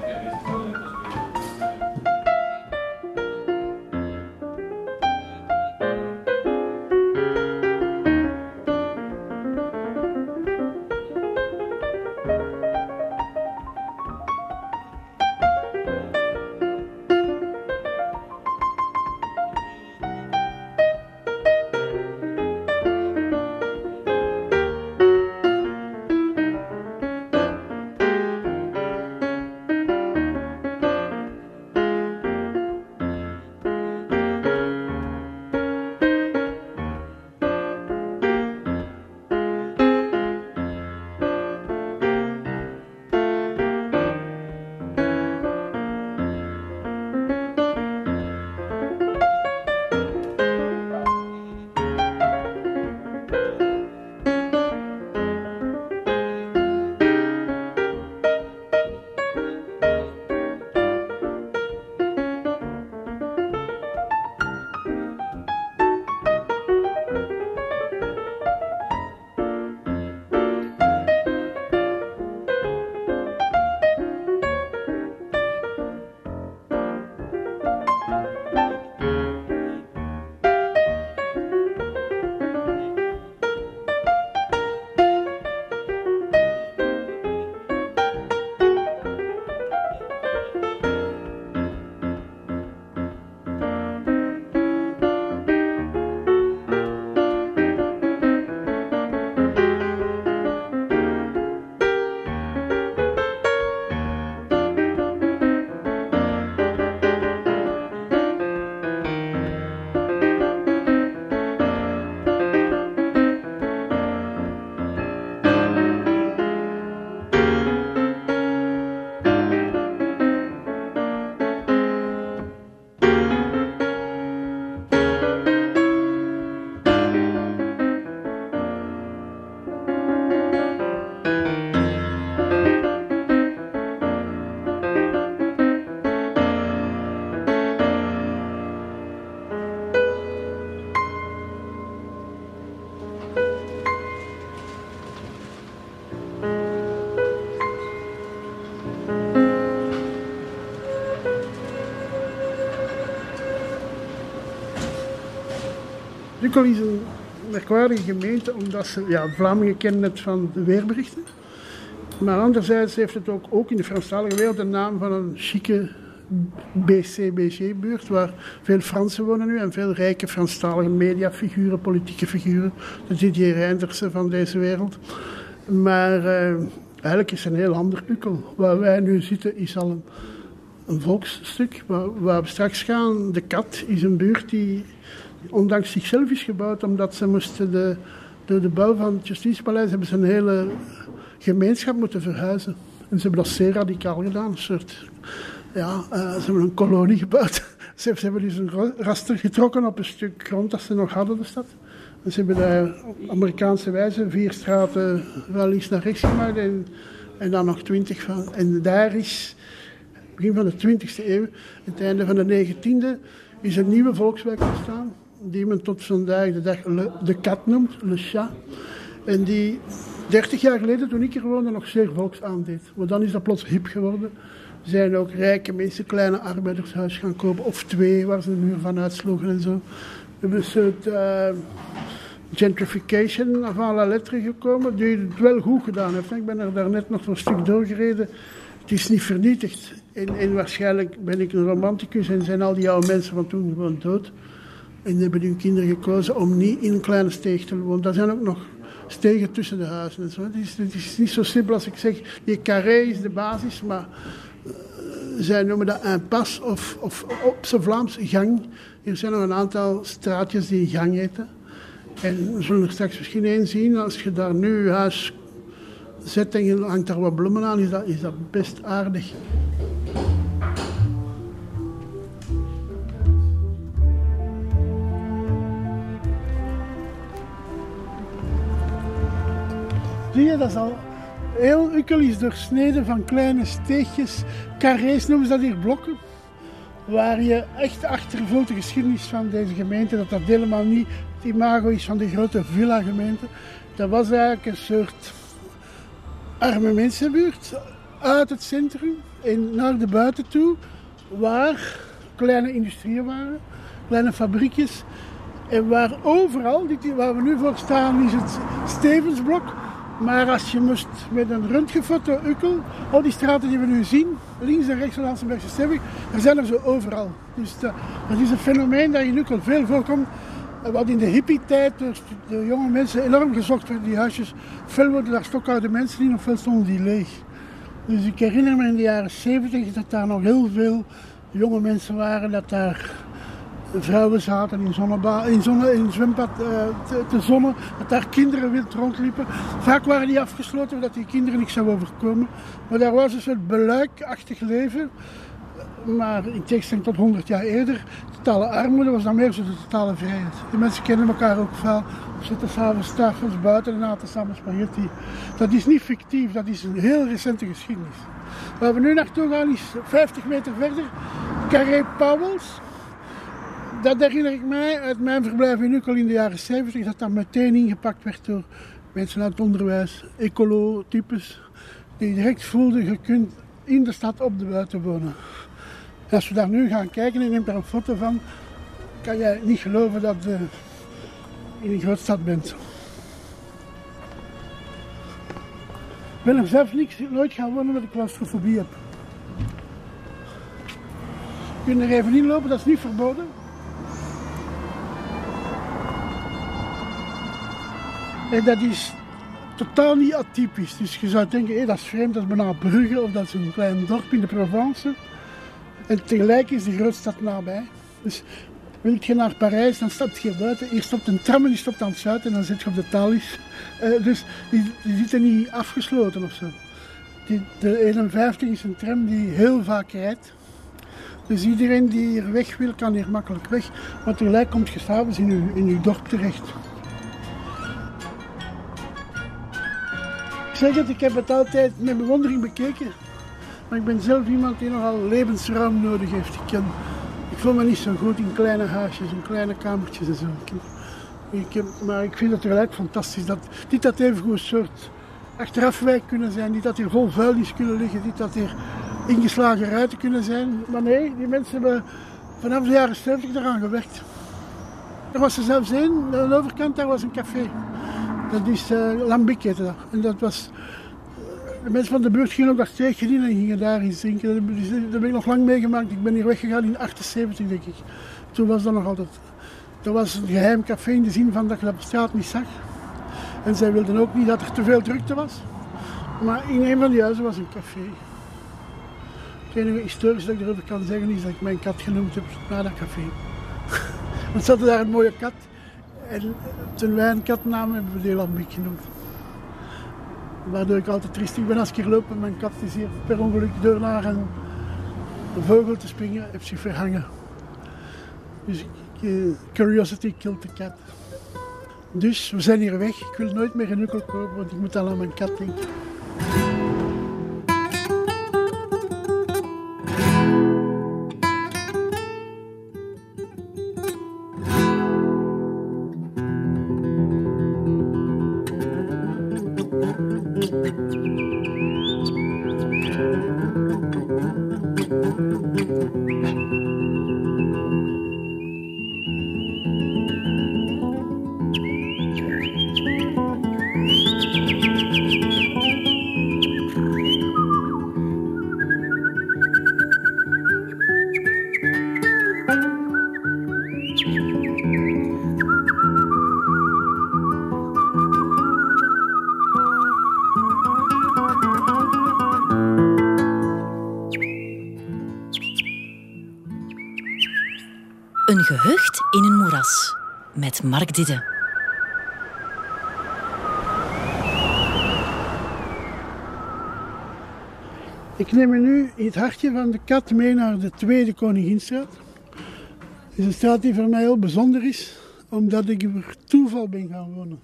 Merkwaardige gemeente omdat ze, ja, Vlamingen kennen het van de weerberichten. Maar anderzijds heeft het ook, ook in de Franstalige wereld de naam van een chique BC-BG-buurt, waar veel Fransen wonen nu en veel rijke Franstalige mediafiguren, politieke figuren, de Didier Reindersen van deze wereld. Maar uh, eigenlijk is het een heel ander Ukkel. Waar wij nu zitten is al een, een volksstuk waar, waar we straks gaan. De Kat is een buurt die ondanks zichzelf is gebouwd, omdat ze moesten de, door de bouw van het Justitiepaleis hebben ze een hele gemeenschap moeten verhuizen. En ze hebben dat zeer radicaal gedaan, een soort, ja, uh, ze hebben een kolonie gebouwd. ze, hebben dus een raster getrokken op een stuk grond dat ze nog hadden, de stad. En ze hebben daar op Amerikaanse wijze vier straten wel links naar rechts gemaakt en, en dan nog twintig van. En daar is, begin van de 20e eeuw, het einde van de 19e, is een nieuwe volkswijk ontstaan die men tot vandaag de dag de kat noemt, Le Chat. En die 30 jaar geleden, toen ik er woonde, nog zeer volksaandeed. Maar dan is dat plots hip geworden. Zijn ook rijke mensen kleine arbeidershuis gaan kopen, of twee, waar ze de muur van uitsloegen en zo. We hebben een soort uh, gentrification van la lettre gekomen, die het wel goed gedaan heeft. Ik ben er daarnet nog een stuk doorgereden. Het is niet vernietigd. En, en waarschijnlijk ben ik een romanticus en zijn al die oude mensen van toen gewoon dood. En hebben hun kinderen gekozen om niet in een kleine steeg te wonen. Er zijn ook nog stegen tussen de huizen en zo. Het is, niet zo simpel als ik zeg, die carré is de basis, maar uh, zij noemen dat een pas of, of op zijn Vlaams gang. Er zijn nog een aantal straatjes die gang heten. En we zullen er straks misschien één zien. Als je daar nu je huis zet en je hangt daar wat bloemen aan, is dat, is dat best aardig. Je, dat is al heel Ukkel is doorsneden van kleine steegjes. Carrés noemen ze dat hier, blokken. Waar je echt achtervoelt de geschiedenis van deze gemeente. Dat dat helemaal niet het imago is van de grote villa-gemeente. Dat was eigenlijk een soort arme mensenbuurt uit het centrum en naar de buiten toe. Waar kleine industrieën waren, kleine fabriekjes. En waar overal, waar we nu voor staan, is het Stevensblok maar als je moest met een röntgenfoto Ukkel, al die straten die we nu zien, links en rechts van Ansenbergse Stevig, er zijn er zo overal. Dus dat, dat is een fenomeen dat in Ukkel veel voorkomt. Wat in de hippie-tijd door de jonge mensen enorm gezocht werd, die huisjes. Veel worden daar stokoude mensen in, of veel stonden die leeg. Dus ik herinner me in de jaren 70 dat daar nog heel veel jonge mensen waren, dat daar vrouwen zaten in, zonneba in, zonne, zwembad uh, te, te zonnen, dat daar kinderen wild rondliepen. Vaak waren die afgesloten omdat die kinderen niks zouden overkomen. Maar daar was een soort beluikachtig leven. Maar in tegenstelling tot 100 jaar eerder, totale armoede was dan meer zo de totale vrijheid. Die mensen kennen elkaar ook veel. Zitten s'avonds tafels buiten en aten samen spaghetti. Dat is niet fictief, dat is een heel recente geschiedenis. Waar we nu naartoe gaan is 50 meter verder, Carré Pauwels dat herinner ik mij uit mijn verblijf in Ukkel in de jaren 70, dat dat meteen ingepakt werd door mensen uit het onderwijs, ecolo-types, die direct voelden, je kunt in de stad op de buiten wonen. Als we daar nu gaan kijken en neemt daar een foto van, kan jij niet geloven dat je in een grote stad bent. Ik ben er zelf niks, nooit gaan wonen omdat ik claustrofobie heb. Je kunt er even inlopen, dat is niet verboden. En dat is totaal niet atypisch. Dus je zou denken, hé, dat is vreemd, dat is bijna Brugge of dat is een klein dorp in de Provence. En tegelijk is de grootste stad nabij. Dus wil je naar Parijs, dan stap je buiten. Hier stopt een tram en die stopt aan het zuid en dan zit je op de Thalys. Uh, dus die, die zitten niet afgesloten of zo. Die, de 51 is een tram die heel vaak rijdt. Dus iedereen die hier weg wil, kan hier makkelijk weg. Maar tegelijk komt je s'avonds in je, dorp terecht. Zeg ik heb het altijd met bewondering bekeken. Maar ik ben zelf iemand die nogal levensruim nodig heeft. Ik, ik voel me niet zo goed in kleine huisjes, in kleine kamertjes en zo. Ik, heb, maar ik vind het tegelijk fantastisch dat dit dat even goed soort achterafwijk kunnen zijn. Niet dat hier vol vuilnis kunnen liggen, niet dat hier ingeslagen ruiten kunnen zijn. Maar nee, die mensen hebben vanaf de jaren 70 eraan gewerkt. Er was er zelfs één, aan de overkant daar was een café. Dat is uh. En dat was... eh, De mensen van de buurt gingen ook steegje in en gingen daar iets drinken. Dat, heb ik nog lang meegemaakt. Ik ben hier weggegaan in 78, denk ik. Toen was dat nog altijd... Dat was een geheim café in de zin van dat je dat op straat niet zag. En zij wilden ook niet dat er te veel drukte was. Maar in een van die huizen was een café. Het enige historisch dat ik erover kan zeggen is dat ik mijn kat genoemd heb naar dat café. Want ze hadden daar een mooie kat. Kat namen, hebben we die Lambiek genoemd. Waardoor ik altijd triestig ben als ik hier loop en mijn kat is hier per ongeluk door naar een, vogel te springen, heeft zich verhangen. Dus ik, eh, curiosity killed the cat. Dus we zijn hier weg. Ik wil nooit meer een ukkel kopen, want ik moet al aan mijn kat denken. Mark Didde. Ik neem u nu het hartje van de kat mee naar de Tweede Koninginstraat. Het is een straat die voor mij heel bijzonder is, omdat ik er toeval ben gaan wonen.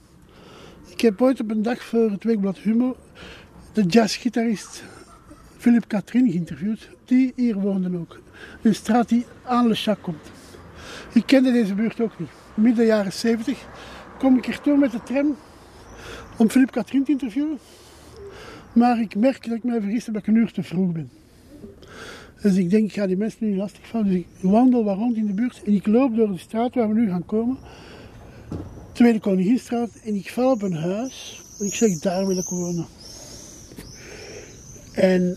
Ik heb ooit op een dag voor het weekblad Humo de jazzgitarist Philip Katrin geïnterviewd, die hier woonde ook. Een straat die aan Le Chac komt. Ik kende deze buurt ook niet. Midden jaren 70 kom ik er toe met de tram om Philip Katrin te interviewen. Maar ik merk dat ik mij vergist heb dat ik een uur te vroeg ben. Dus ik denk, ik ga die mensen niet lastigvallen. Dus ik wandel wat rond in de buurt en ik loop door de straat waar we nu gaan komen. Tweede Koninginstraat. En ik val op een huis. En ik zeg, daar wil ik wonen. En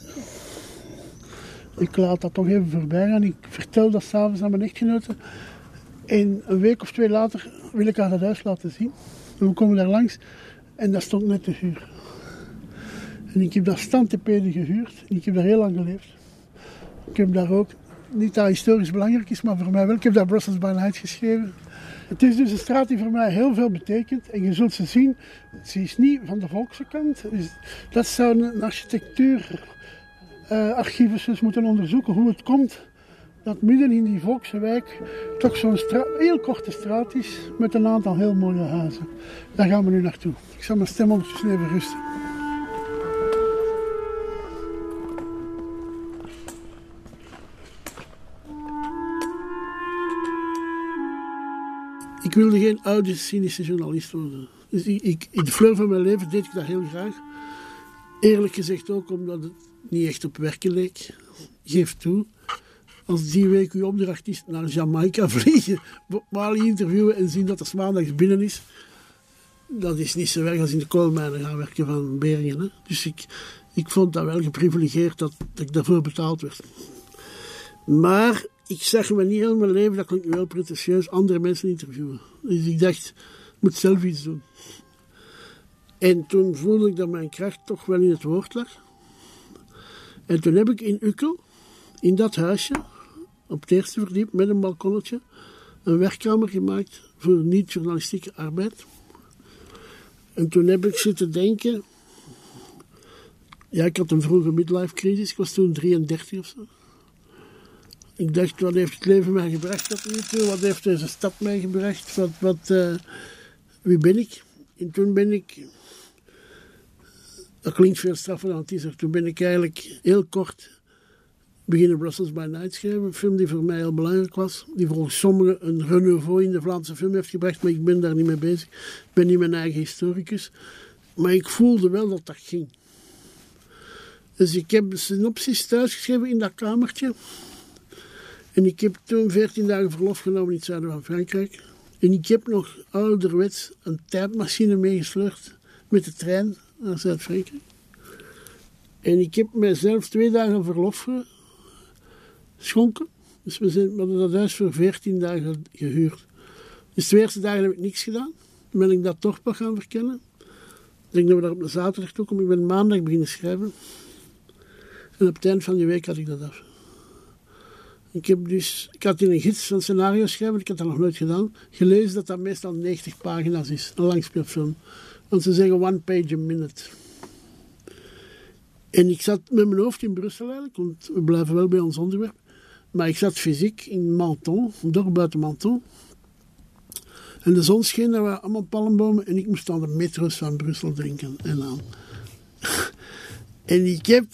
ik laat dat toch even voorbij gaan. Ik vertel dat s'avonds aan mijn echtgenote. En een week of twee later wil ik haar dat huis laten zien. En we komen daar langs en dat stond net te huur. En ik heb daar standtepeden gehuurd. En ik heb daar heel lang geleefd. Ik heb daar ook, niet dat historisch belangrijk is, maar voor mij wel. Ik heb daar Brussels by Night geschreven. Het is dus een straat die voor mij heel veel betekent. En je zult ze zien, ze is niet van de volkse kant. Dus dat zou een architectuurarchivus dus moeten onderzoeken hoe het komt dat midden in die volkse wijk toch zo'n heel korte straat is met een aantal heel mooie huizen. Daar gaan we nu naartoe. Ik zal mijn stem ondertussen even rusten. Ik wilde geen oude, cynische journalist worden. Dus ik, in de fleur van mijn leven deed ik dat heel graag. Eerlijk gezegd ook omdat het niet echt op werken leek. Geef toe. Als die week uw opdracht is naar Jamaica vliegen, Bob interviewen en zien dat er maandags binnen is. Dat is niet zo erg als in de koolmijnen gaan werken van Beringen. Hè. Dus ik, ik vond dat wel geprivilegeerd dat, ik daarvoor betaald werd. Maar ik zag me niet heel mijn leven, dat nu wel pretentieus, andere mensen interviewen. Dus ik dacht, ik moet zelf iets doen. En toen voelde ik dat mijn kracht toch wel in het woord lag. En toen heb ik in Ukkel, in dat huisje, op het eerste verdiep met een balkonnetje, een werkkamer gemaakt voor niet-journalistieke arbeid. En toen heb ik zitten denken. Ja, ik had een vroege midlife crisis, ik was toen 33 of zo. Ik dacht, wat heeft het leven mij gebracht tot nu toe? Wat heeft deze stad mij gebracht? Wat, wat, eh, wie ben ik? En toen ben ik. Dat klinkt veel straffer dan het is. Toen ben ik eigenlijk heel kort beginnen Brussels by Night schrijven. Een film die voor mij heel belangrijk was. Die volgens sommigen een renouveau in de Vlaamse film heeft gebracht. Maar ik ben daar niet mee bezig. Ik ben niet mijn eigen historicus. Maar ik voelde wel dat dat ging. Dus ik heb synopsis thuisgeschreven in dat kamertje. En ik heb toen 14 dagen verlof genomen in het zuiden van Frankrijk. En ik heb nog ouderwets een tijdmachine meegesleurd met de trein naar Zuid-Frankrijk. En ik heb mijzelf twee dagen verlof geschonken. Dus we, zijn, we hadden dat huis voor 14 dagen gehuurd. Dus de eerste dagen heb ik niks gedaan. Dan ben ik dat toch nog gaan verkennen. Ik denk dat we daar op de zaterdag toe komen. Ik ben maandag beginnen schrijven. En op het eind van die week had ik dat af. Ik, heb dus, ik had in een gids van scenario schrijven, ik had dat nog nooit gedaan, gelezen dat dat meestal 90 pagina's is, een langspeelfilm. Want ze zeggen one page a minute. En ik zat met mijn hoofd in Brussel eigenlijk, want we blijven wel bij ons onderwerp. Maar ik zat fysiek in Menton, dorp buiten Menton. En de zon scheen, er waren allemaal palmbomen en ik moest aan de metro's van Brussel drinken en aan. en ik heb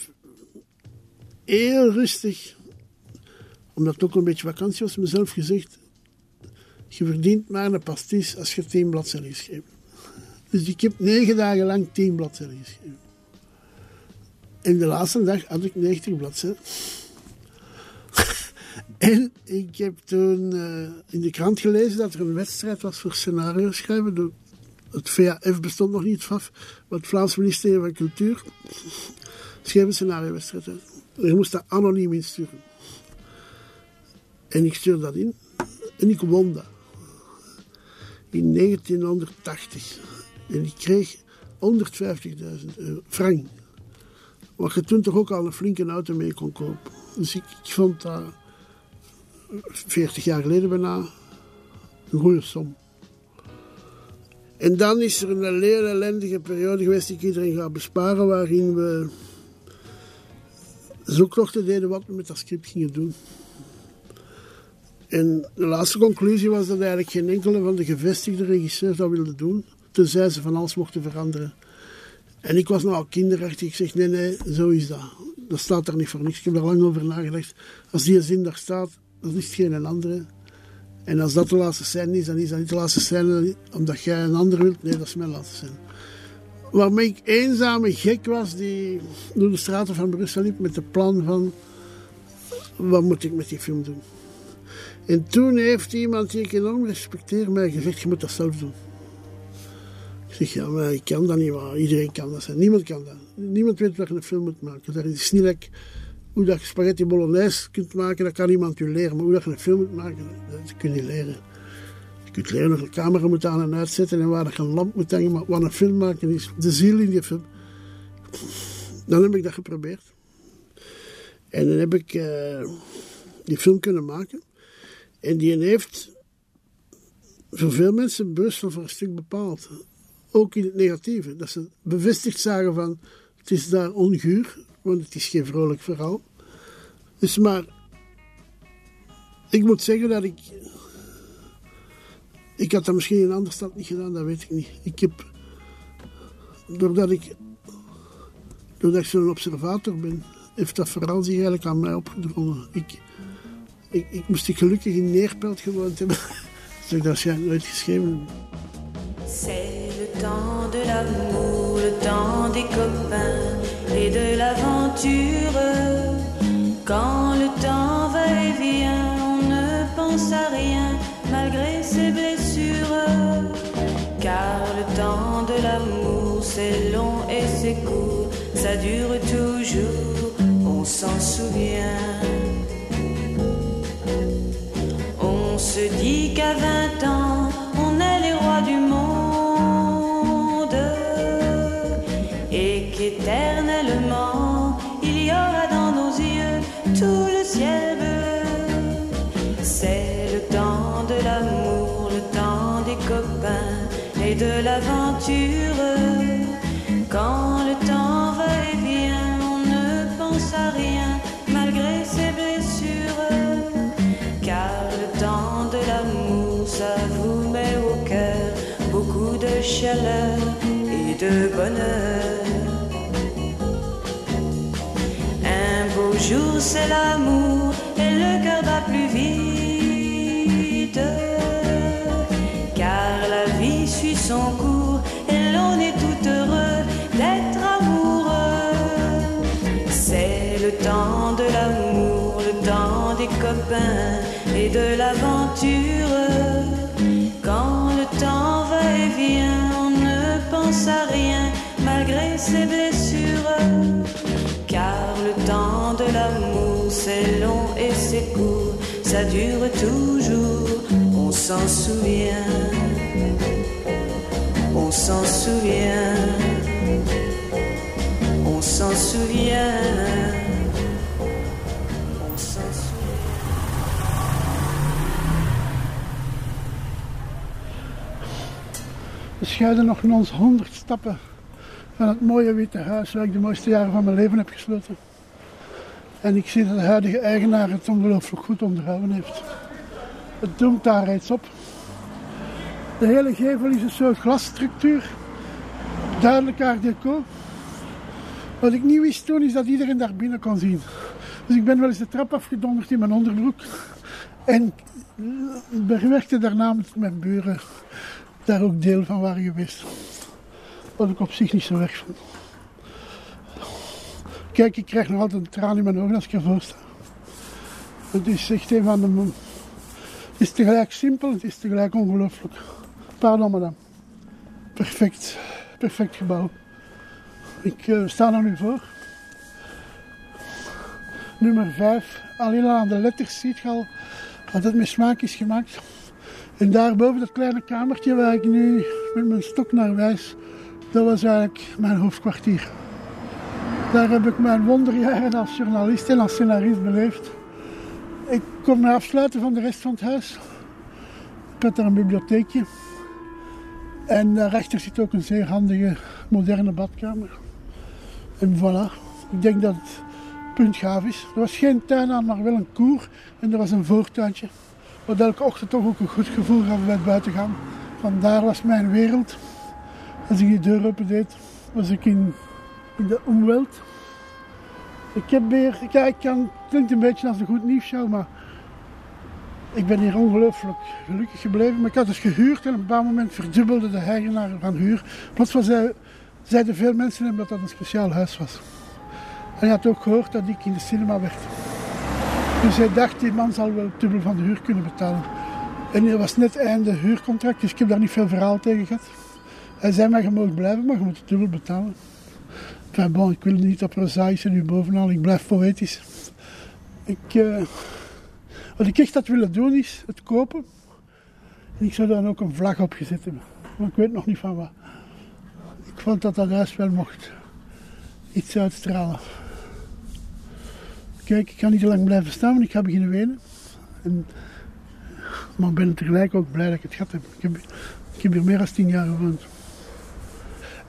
heel rustig, omdat het ook een beetje vakantie was, mezelf gezegd: Je verdient maar een pastis als je tien bladzijden geschreven. Dus ik heb negen dagen lang tien bladzijden geschreven. En de laatste dag had ik 90 bladzijden. En ik heb toen uh, in de krant gelezen dat er een wedstrijd was voor scenario schrijven. het VAF bestond nog niet, FAF, maar het Vlaams ministerie van Cultuur schreef een scenario-wedstrijd uit. Je moest dat anoniem insturen. En ik stuurde dat in. En ik won dat. In 1980. En ik kreeg 150.000 frank. Wat je toen toch ook al een flinke auto mee kon kopen. Dus ik, ik vond dat 40 jaar geleden bijna een goede som. En dan is er een hele ellendige periode geweest die ik iedereen ga besparen, waarin we zoektochten deden wat we met dat script gingen doen. En de laatste conclusie was dat eigenlijk geen enkele van de gevestigde regisseurs dat wilde doen, tenzij ze van alles mochten veranderen. En ik was nogal kinderachtig. Ik zeg, nee, nee, zo is dat. Dat staat er niet voor niks. Ik heb er lang over nagedacht. Als die zin daar staat, dan is geen andere. En als dat de laatste scène is, dan is dat niet de laatste scène omdat jij een ander wilt. Nee, dat is mijn laatste scène. Waarmee ik eenzaam gek was die door de straten van Brussel liep met de plan van wat moet ik met die film doen. En toen heeft iemand die ik enorm respecteer mij gezegd, je moet dat zelf doen. Ik zeg, ja, maar ik kan dat niet, maar iedereen kan dat zijn. Niemand kan dat. Niemand weet wat je een film moet maken. Dat is niet like hoe dat je spaghetti bolognese kunt maken, dat kan iemand je leren. Maar hoe dat je een film moet maken, dat kun je leren. Je kunt leren of een camera moet aan en uitzetten en waar dat je een lamp moet hangen. Maar wat een film maken is, de ziel in die film. Dan heb ik dat geprobeerd. En dan heb ik uh, die film kunnen maken. En die heeft voor veel mensen Brussel voor een stuk bepaald ook in het negatieve. Dat ze bevestigd zagen van het is daar onguur, want het is geen vrolijk verhaal. Dus maar, ik moet zeggen dat ik. Ik had dat misschien in een andere stad niet gedaan, dat weet ik niet. Ik heb, doordat ik, doordat ik zo'n observator ben, heeft dat verhaal zich eigenlijk aan mij opgedrongen. Ik, ik, ik moest ik gelukkig in Neerpelt gewoond hebben, dus dat waarschijnlijk nooit geschreven C'est le temps de l'amour, le temps des copains et de l'aventure. Quand le temps va et vient, on ne pense à rien malgré ses blessures. Car le temps de l'amour, c'est long et c'est court, ça dure toujours, on s'en souvient. On se dit qu'à 20 Un beau jour, c'est l'amour malgré ses blessures. Car le temps de l'amour, c'est long et c'est court, ça dure toujours, on s'en souvient, on s'en souvient, on s'en souvient. On s'en souvient. We scheiden nog in ons honderd stappen van het mooie witte huis waar ik de mooiste jaren van mijn leven heb gesloten. En ik zie dat de huidige eigenaar het ongelooflijk goed onderhouden heeft. Het doemt daar reeds op. De hele gevel is een soort glasstructuur. Duidelijk art deco. Wat ik niet wist toen is dat iedereen daar binnen kon zien. Dus ik ben wel eens de trap afgedonderd in mijn onderbroek. En werkte daarna met mijn buren daar ook deel van waren geweest. Wat ik op zich niet zo erg vond. Kijk, ik krijg nog altijd een traan in mijn ogen als ik ervoor sta. Het is echt een van de... Het is tegelijk simpel, is tegelijk ongelooflijk. Pardon, madame. Perfect. Perfect gebouw. Ik eh, sta er nu voor. Nummer 5. Alleen al aan de letters ziet je al dat het met smaak is gemaakt. En daarboven dat kleine kamertje waar ik nu met mijn stok naar wijs, dat was eigenlijk mijn hoofdkwartier. Daar heb ik mijn wonderjaren als journalist en als scenarist beleefd. Ik kon me afsluiten van de rest van het huis. Ik had daar een bibliotheekje. En daarachter zit ook een zeer handige, moderne badkamer. En voilà, ik denk dat het puntgaaf is. Er was geen tuin aan, maar wel een koer. En er was een voortuintje. Wat elke ochtend toch ook een goed gevoel gaf bij het buiten gaan. Vandaar was mijn wereld. Als ik die deur open deed, was ik in, de omweld. Ik heb weer, ja, ik kan, het klinkt een beetje als een goed nieuwsshow, maar ik ben hier ongelooflijk gelukkig gebleven. Maar ik had dus gehuurd en op een bepaald moment verdubbelde de eigenaar van huur. Plots was zeiden veel mensen hem dat dat een speciaal huis was. En hij had ook gehoord dat ik in de cinema werd. Dus hij dacht, die man zal wel het dubbel van de huur kunnen betalen. En er was net einde huurcontract, dus ik heb daar niet veel verhaal tegen gehad. Hij zei mij, je mag blijven, maar je moet het dubbel betalen. Enfin, ik wil niet dat prozaïsche nu bovenal, ik blijf poëtisch. Ik, eh, wat ik echt had willen doen is het kopen. En ik zou dan ook een vlag op gezet hebben. Maar ik weet nog niet van wat. Ik vond dat dat huis wel mocht iets uitstralen. Kijk, ik kan niet te lang blijven staan, want ik ga beginnen wenen. En, maar ik ben tegelijk ook blij dat ik het gehad heb. Ik heb, ik heb hier meer dan tien jaar gewoond.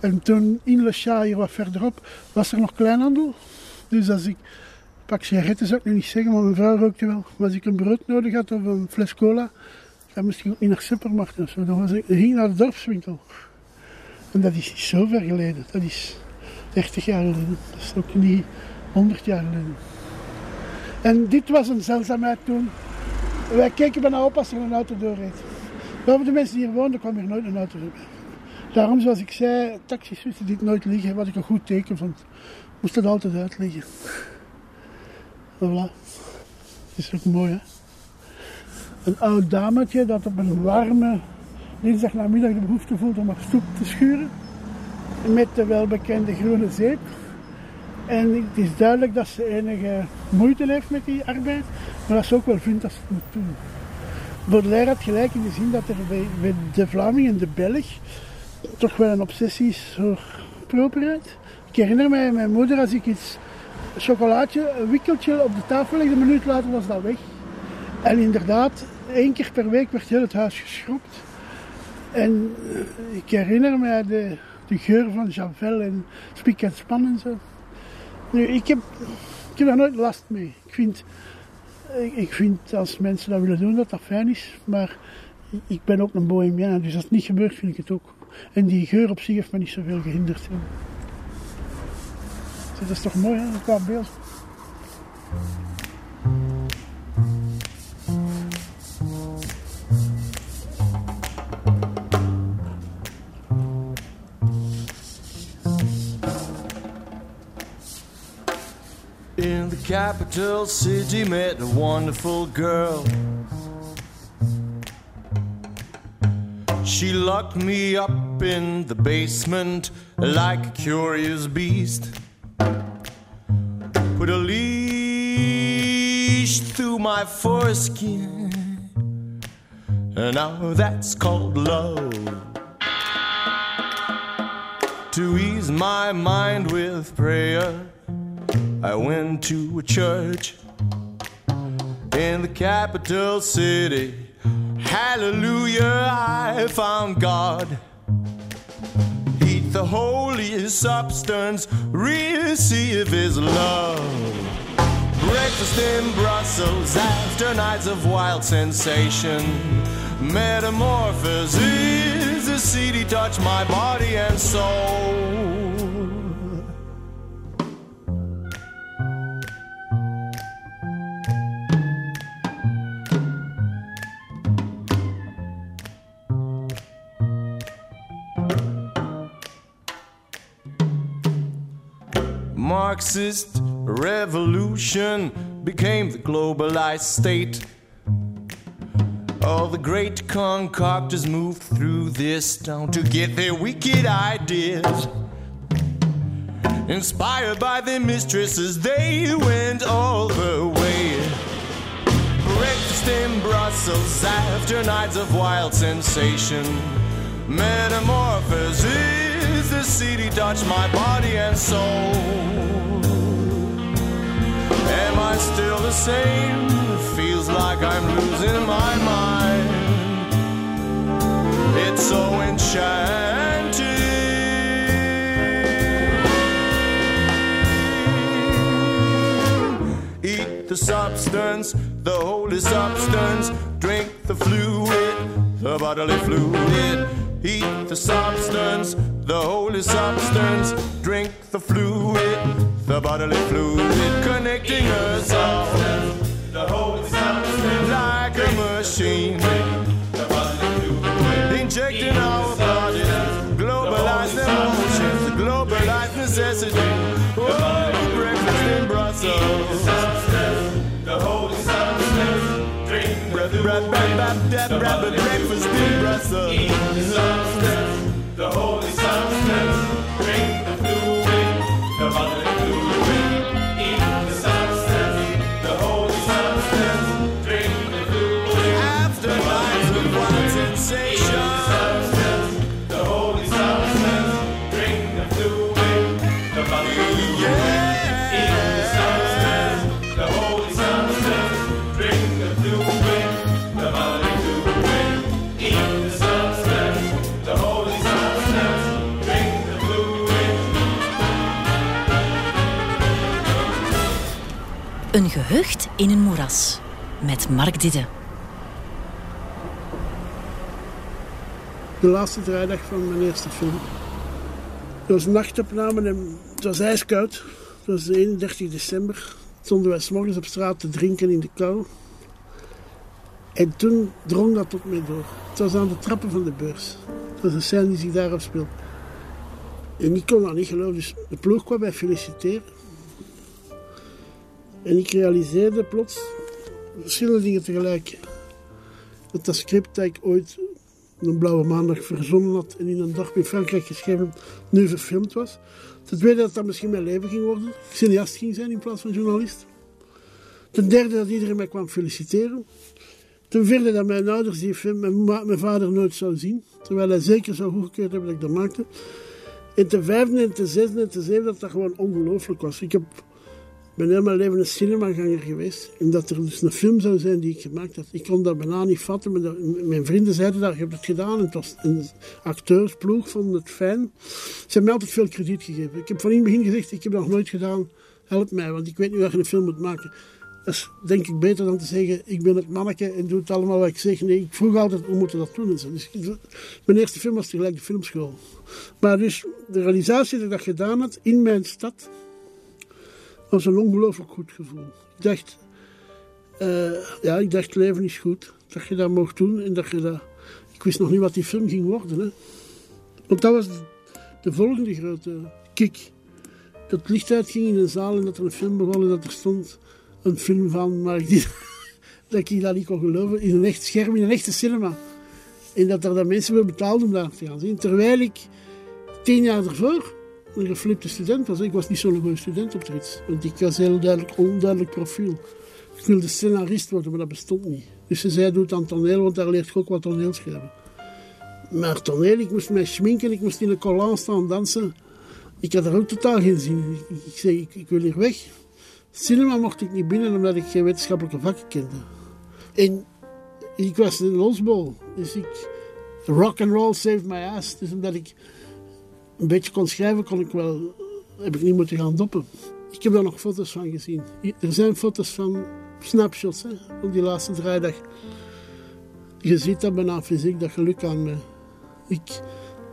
En toen in Le Chat, hier wat verderop, was er nog kleinhandel. Dus als ik, pak sigaretten zou ik nu niet zeggen, maar mijn vrouw rookte wel. Maar als ik een brood nodig had of een fles cola, dan moest ik ook niet naar supermarkt of zo. Dan ik, ging ik naar de dorpswinkel. En dat is niet zo ver geleden. Dat is 30 jaar geleden. Dat is ook niet 100 jaar geleden. En dit was een zeldzaamheid toen. Wij keken bijna op als er een auto doorreed. Boven de mensen die hier woonden kwam hier nooit een auto voorbij. Daarom, zoals ik zei, taxis wisten dit nooit liggen, wat ik een goed teken vond. Moest dat altijd uitliggen. Voilà. Het is ook mooi, hè? Een oud dametje dat op een warme dinsdagnamiddag de behoefte voelt om haar stoep te schuren. Met de welbekende groene zeep. En het is duidelijk dat ze enige moeite heeft met die arbeid, maar dat ze ook wel vindt dat ze het moet doen. Baudelaire had gelijk in de zin dat er bij, bij de Vlaming en de Belg toch wel een obsessie is voor properheid. Ik herinner mij mijn moeder als ik iets chocolaatje, een wikkeltje op de tafel legde, een minuut later was dat weg. En inderdaad, één keer per week werd heel het huis geschropt. En eh, ik herinner mij de, de geur van Javel en Spik en Span en zo. Nu, ik heb, daar nooit last mee. Ik vind, ik, ik vind als mensen dat willen doen dat dat fijn is, maar ik ben ook een bohemiaan, dus als het niet gebeurt vind ik het ook. En die geur op zich heeft me niet zoveel gehinderd. hè. Dat is toch mooi, hè? Qua beeld. In the capital city met a wonderful girl. She locked me up in the basement like a curious beast. Put a leash through my foreskin. And now that's called love. To ease my mind with prayer, I went to a church in the capital city. Hallelujah, I found God. Eat the holy substance, receive His love. Breakfast in Brussels after nights of wild sensation. Metamorphosis, the city touched my body and soul. Marxist revolution became the globalized state. All the great concoctors moved through this town to get their wicked ideas. Inspired by their mistresses, they went all the way. Breakfast in Brussels after nights of wild sensation. Metamorphosis, the city touched my body and soul. Am I still the same? Feels like I'm losing my mind. It's so enchanting. Eat the substance, the holy substance. Drink the fluid, the bodily fluid. Eat the substance, the holy substance. Drink the fluid, the bodily fluid. Connecting us all. The holy substance. Like a machine. The bodily fluid injecting our bodies. Globalized emotions. Globalized necessity. Oh, breakfast in Brussels. The holy substance. Drink the fluid. Breakfast in Brussels. Eat the substance. The holy substance. Drink Een gehucht in een moeras. Met Mark Didde. De laatste draaidag van mijn eerste film. Het was een nachtopname en het was ijskoud. Het was de 31 december. Stonden wij s'morgens op straat te drinken in de kou. En toen drong dat tot mij door. Het was aan de trappen van de beurs. Het was een scène die zich daar afspeelde. En ik kon dat niet geloven. Dus de ploeg kwam mij feliciteren. En ik realiseerde plots verschillende dingen tegelijk. Dat dat script dat ik ooit een blauwe maandag verzonnen had en in een dag in Frankrijk geschreven, nu verfilmd was. Ten tweede dat dat misschien mijn leven ging worden. Cineast ging zijn in plaats van journalist. Ten derde dat iedereen mij kwam feliciteren. Ten vierde dat mijn ouders die film, mijn, mijn vader nooit zou zien. Terwijl hij zeker zou goedgekeurd hebben dat ik dat maakte. En ten vijfde en ten zesde en ten zevende dat dat gewoon ongelooflijk was. Ik heb, ben heel mijn leven een cinemaganger geweest. En dat er dus een film zou zijn die ik gemaakt had. Ik kon dat bijna niet vatten. Maar mijn vrienden zeiden dat, je hebt het gedaan. En het was een acteursploeg, vonden het fijn. Ze hebben mij altijd veel krediet gegeven. Ik heb van in het begin gezegd, ik heb dat nog nooit gedaan. Help mij, want ik weet niet hoe je een film moet maken. Dat is denk ik beter dan te zeggen, ik ben het manneke en doe het allemaal wat ik zeg. Nee, ik vroeg altijd, hoe moeten dat doen? Dus, mijn eerste film was tegelijk de filmschool. Maar dus, de realisatie dat ik dat gedaan had in mijn stad, was een ongelooflijk goed gevoel. Ik dacht, eh, ja, ik dacht, leven is goed. Dat je dat mocht doen en dat je dat... Ik wist nog niet wat die film ging worden, hè. Want dat was de, de volgende grote kick. Dat het licht uitging in een zaal en dat er een film begon en dat er stond een film van, maar ik, dat ik dat niet kon geloven, in een echt scherm, in een echte cinema. En dat er dan mensen voor betaalden om daar te gaan zien. Terwijl ik tien jaar ervoor een geflipte student was. Ik was niet zo'n goede student op iets. Want ik was heel duidelijk, onduidelijk profiel. Ik wilde scenarist worden, maar dat bestond niet. Dus ze zei, doe het aan toneel, want daar leert je ook wat toneel schrijven. Maar toneel, ik moest mij schminken, ik moest in een collant staan dansen. Ik had er ook totaal geen zin in. Ik, ik zei, ik, ik wil hier weg. Cinema mocht ik niet binnen, omdat ik geen wetenschappelijke vakken kende. En ik was een losbol. Dus ik... Rock and roll saved my ass. Dus omdat ik een beetje kon schrijven, kon ik wel... Heb ik niet moeten gaan doppen. Ik heb daar nog foto's van gezien. Er zijn foto's van snapshots, hè, van die laatste draaidag. Je ziet dat bijna fysiek, dat geluk aan me. Ik,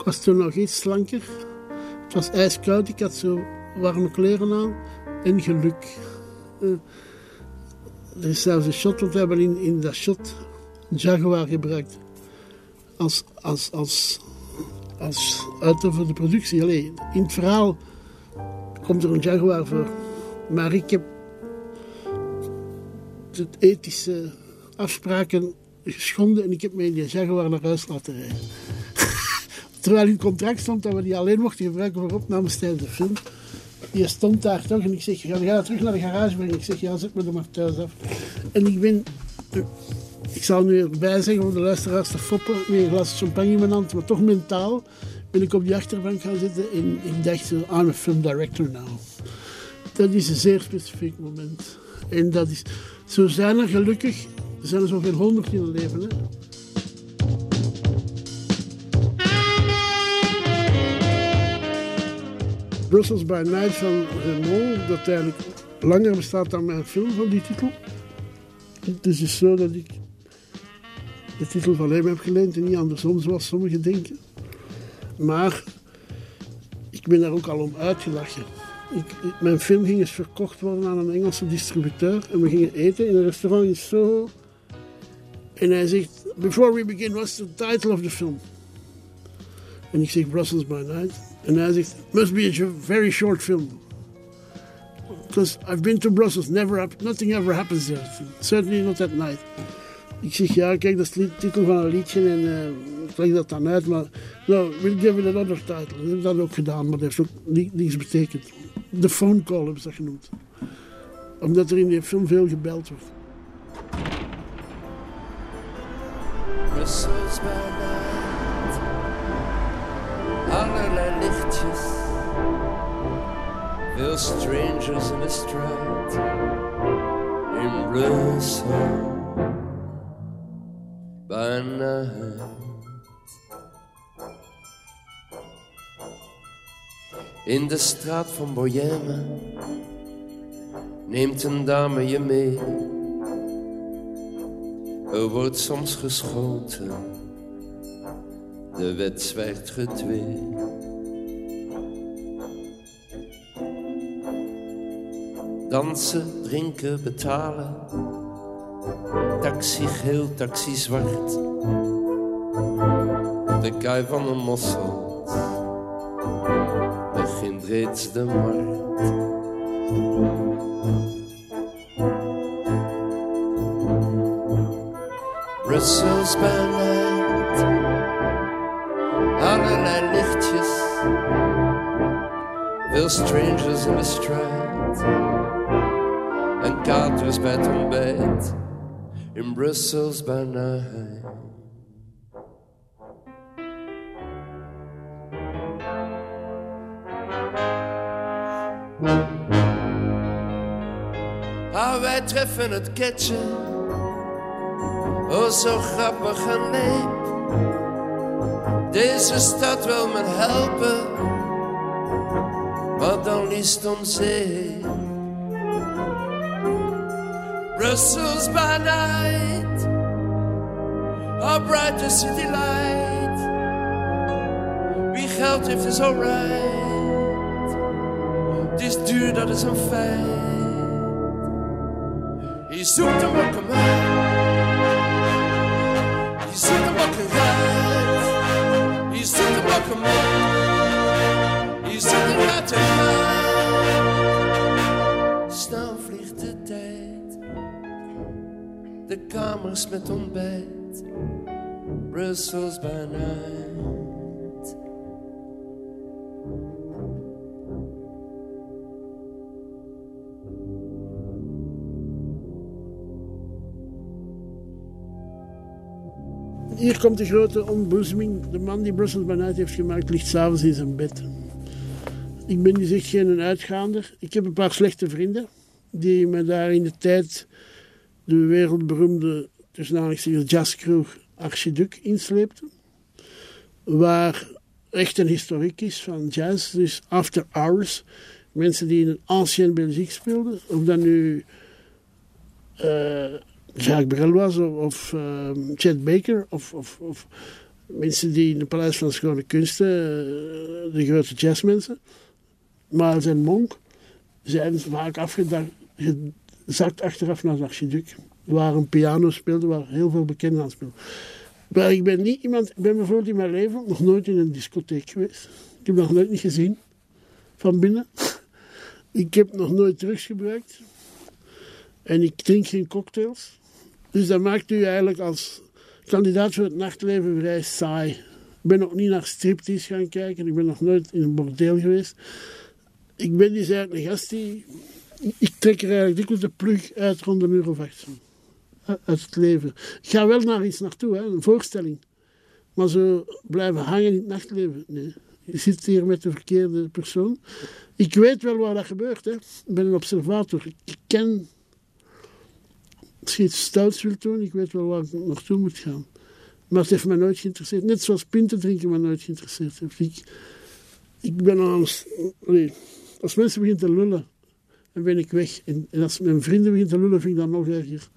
was toen nog iets slanker. Het was ijskoud, ik had zo warme kleren aan. En geluk. Eh, er is zelfs een shot, want we hebben in, in dat shot Jaguar gebruikt. Als, als, als, als auto voor de productie. Allee, in het verhaal komt er een Jaguar voor. Maar ik heb de ethische afspraken geschonden en ik heb mij in die Jaguar naar huis laten rijden. Terwijl in het contract stond dat we die alleen mochten gebruiken voor opnames tijdens de film. Die stond daar toch en ik zeg, ga, ga terug naar de garage brengen. Ik zeg, ja, zet me er maar thuis af. En ik ben, ik zal nu erbij zeggen voor de luisteraars te foppen, met een glas champagne in mijn hand, maar toch mentaal, ben ik op die achterbank gaan zitten en ik dacht, I'm a film director now. Dat is een zeer specifiek moment. En dat is, zo zijn er gelukkig, er zijn er zoveel honderd in het leven. Hè. Brussels by Night van Raymond, dat eigenlijk langer bestaat dan mijn film van die titel. Het is dus zo dat ik de titel van hem heb geleend en niet andersom, zoals sommigen denken. Maar ik ben daar ook al om uitgelachen. Ik, mijn film ging eens verkocht worden aan een Engelse distributeur en we gingen eten in een restaurant in Soho. En hij zegt, before we begin, what's the title of the film? En ik zeg Brussels by Night. En hij zegt, must be a very short film. Because I've been to Brussels, never nothing ever happens there. Certainly not at night. Ik zeg, ja, kijk, dat is de titel van een liedje en eh, ik leg dat dan uit, maar no, we'll give it another title. Dat hebben dat ook gedaan, maar dat heeft ook ni- niets betekend. De phone call hebben ze dat genoemd. Omdat er in die film veel gebeld wordt. Brussels bij nacht. Allerlei lichtjes. Veel strangers in de straat. In Brussel. In de straat van Boyenne neemt een dame je mee. Er wordt soms geschoten, de wet zwijgt gedwee. Dansen, drinken, betalen. Taxi geel, taxi zwart. De kuif van een mossel begint reeds de markt. Brussels bij night. Allerlei lichtjes. Veel strangers in de straat. En katers bij het ontbijt. In Brussels by night. Ah, wij treffen het ketje. Oh, zo grappig en leep. Deze stad wil me helpen, maar dan liefst om zee. Brussels by night, our brightest city light. Wie geld heeft is alright. Het is duur, dat is een feit. Je zoekt hem ook een Je zoekt hem ook een uit. Je zoekt hem ook een Je zoekt hem uit de Snel kamers met ontbijt. Brussels by night. Hier komt de grote ontboezeming. De man die Brussels by heeft gemaakt, ligt s'avonds in zijn bed. Ik ben dus echt geen uitgaander. Ik heb een paar slechte vrienden die me daar in de tijd de wereldberoemde jazzkroeg Archiduc insleepten. Waar echt een historiek is van jazz. Dus after hours. Mensen die in een ancien Belgique speelden. Of dat nu eh, Jacques Brel was of, of eh, Chet Baker. Of, of, of mensen die in het Paleis van Schone Kunsten, eh, de grote jazzmensen. Miles en Monk zijn vaak afgezakt achteraf naar de archiduc. Waar een piano speelde, waar heel veel bekenden aan speelden. Maar ik ben niet iemand, ik ben bijvoorbeeld in mijn leven nog nooit in een discotheek geweest. Ik heb nog nooit niet gezien van binnen. Ik heb nog nooit drugs gebruikt. En ik drink geen cocktails. Dus dat maakt u eigenlijk als kandidaat voor het nachtleven vrij saai. Ik ben nog niet naar striptease gaan kijken. Ik ben nog nooit in een bordeel geweest. Ik ben dus eigenlijk een gast die... Ik trek er eigenlijk dikwijls de plug uit rond een uur of acht. Uit het leven. Ik ga wel naar iets naartoe, hè, een voorstelling. Maar zo blijven hangen in het nachtleven, nee. Je zit hier met de verkeerde persoon. Ik weet wel waar dat gebeurt. Hè. Ik ben een observator. Ik ken... Als je iets stouts wilt doen, ik weet wel waar ik naartoe moet gaan. Maar het heeft me nooit geïnteresseerd. Net zoals pinten drinken me nooit geïnteresseerd. Ik, ik ben aan... Nee. Als mensen beginnen te lullen, dan ben ik weg. En, als mijn vrienden beginnen te lullen, vind ik dat nog erger.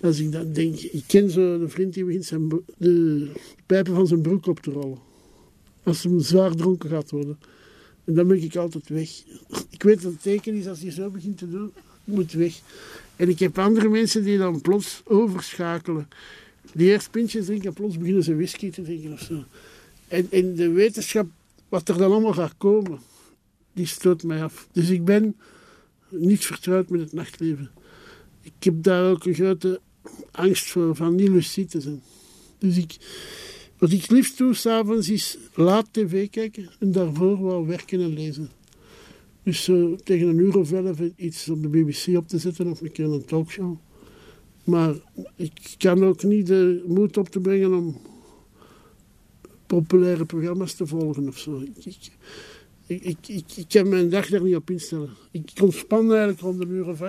Als ik dan denk, ik ken zo de vriend die begint zijn, de pijpen van zijn broek op te rollen. Als hij zwaar dronken gaat worden. En dan ben ik altijd weg. Ik weet dat het teken is als hij zo begint te doen, ik moet weg. En ik heb andere mensen die dan plots overschakelen. Die eerst pintjes drinken en plots beginnen ze whisky te drinken of zo. En, en de wetenschap, wat er dan allemaal gaat komen, die stoot mij af. Dus ik ben niet vertrouwd met het nachtleven. Ik heb daar ook een grote angst voor van niet lucide te zijn. Dus ik, wat ik liefst doe s'avonds is laat tv kijken en daarvoor wel werken en lezen. Dus tegen een uur of elf iets op de BBC op te zetten of een keer een talkshow. Maar ik kan ook niet de moed op te brengen om populaire programma's te volgen of zo. Ik, ik, ik, kan mijn dag daar niet op instellen. Ik ontspan eigenlijk rond een uur of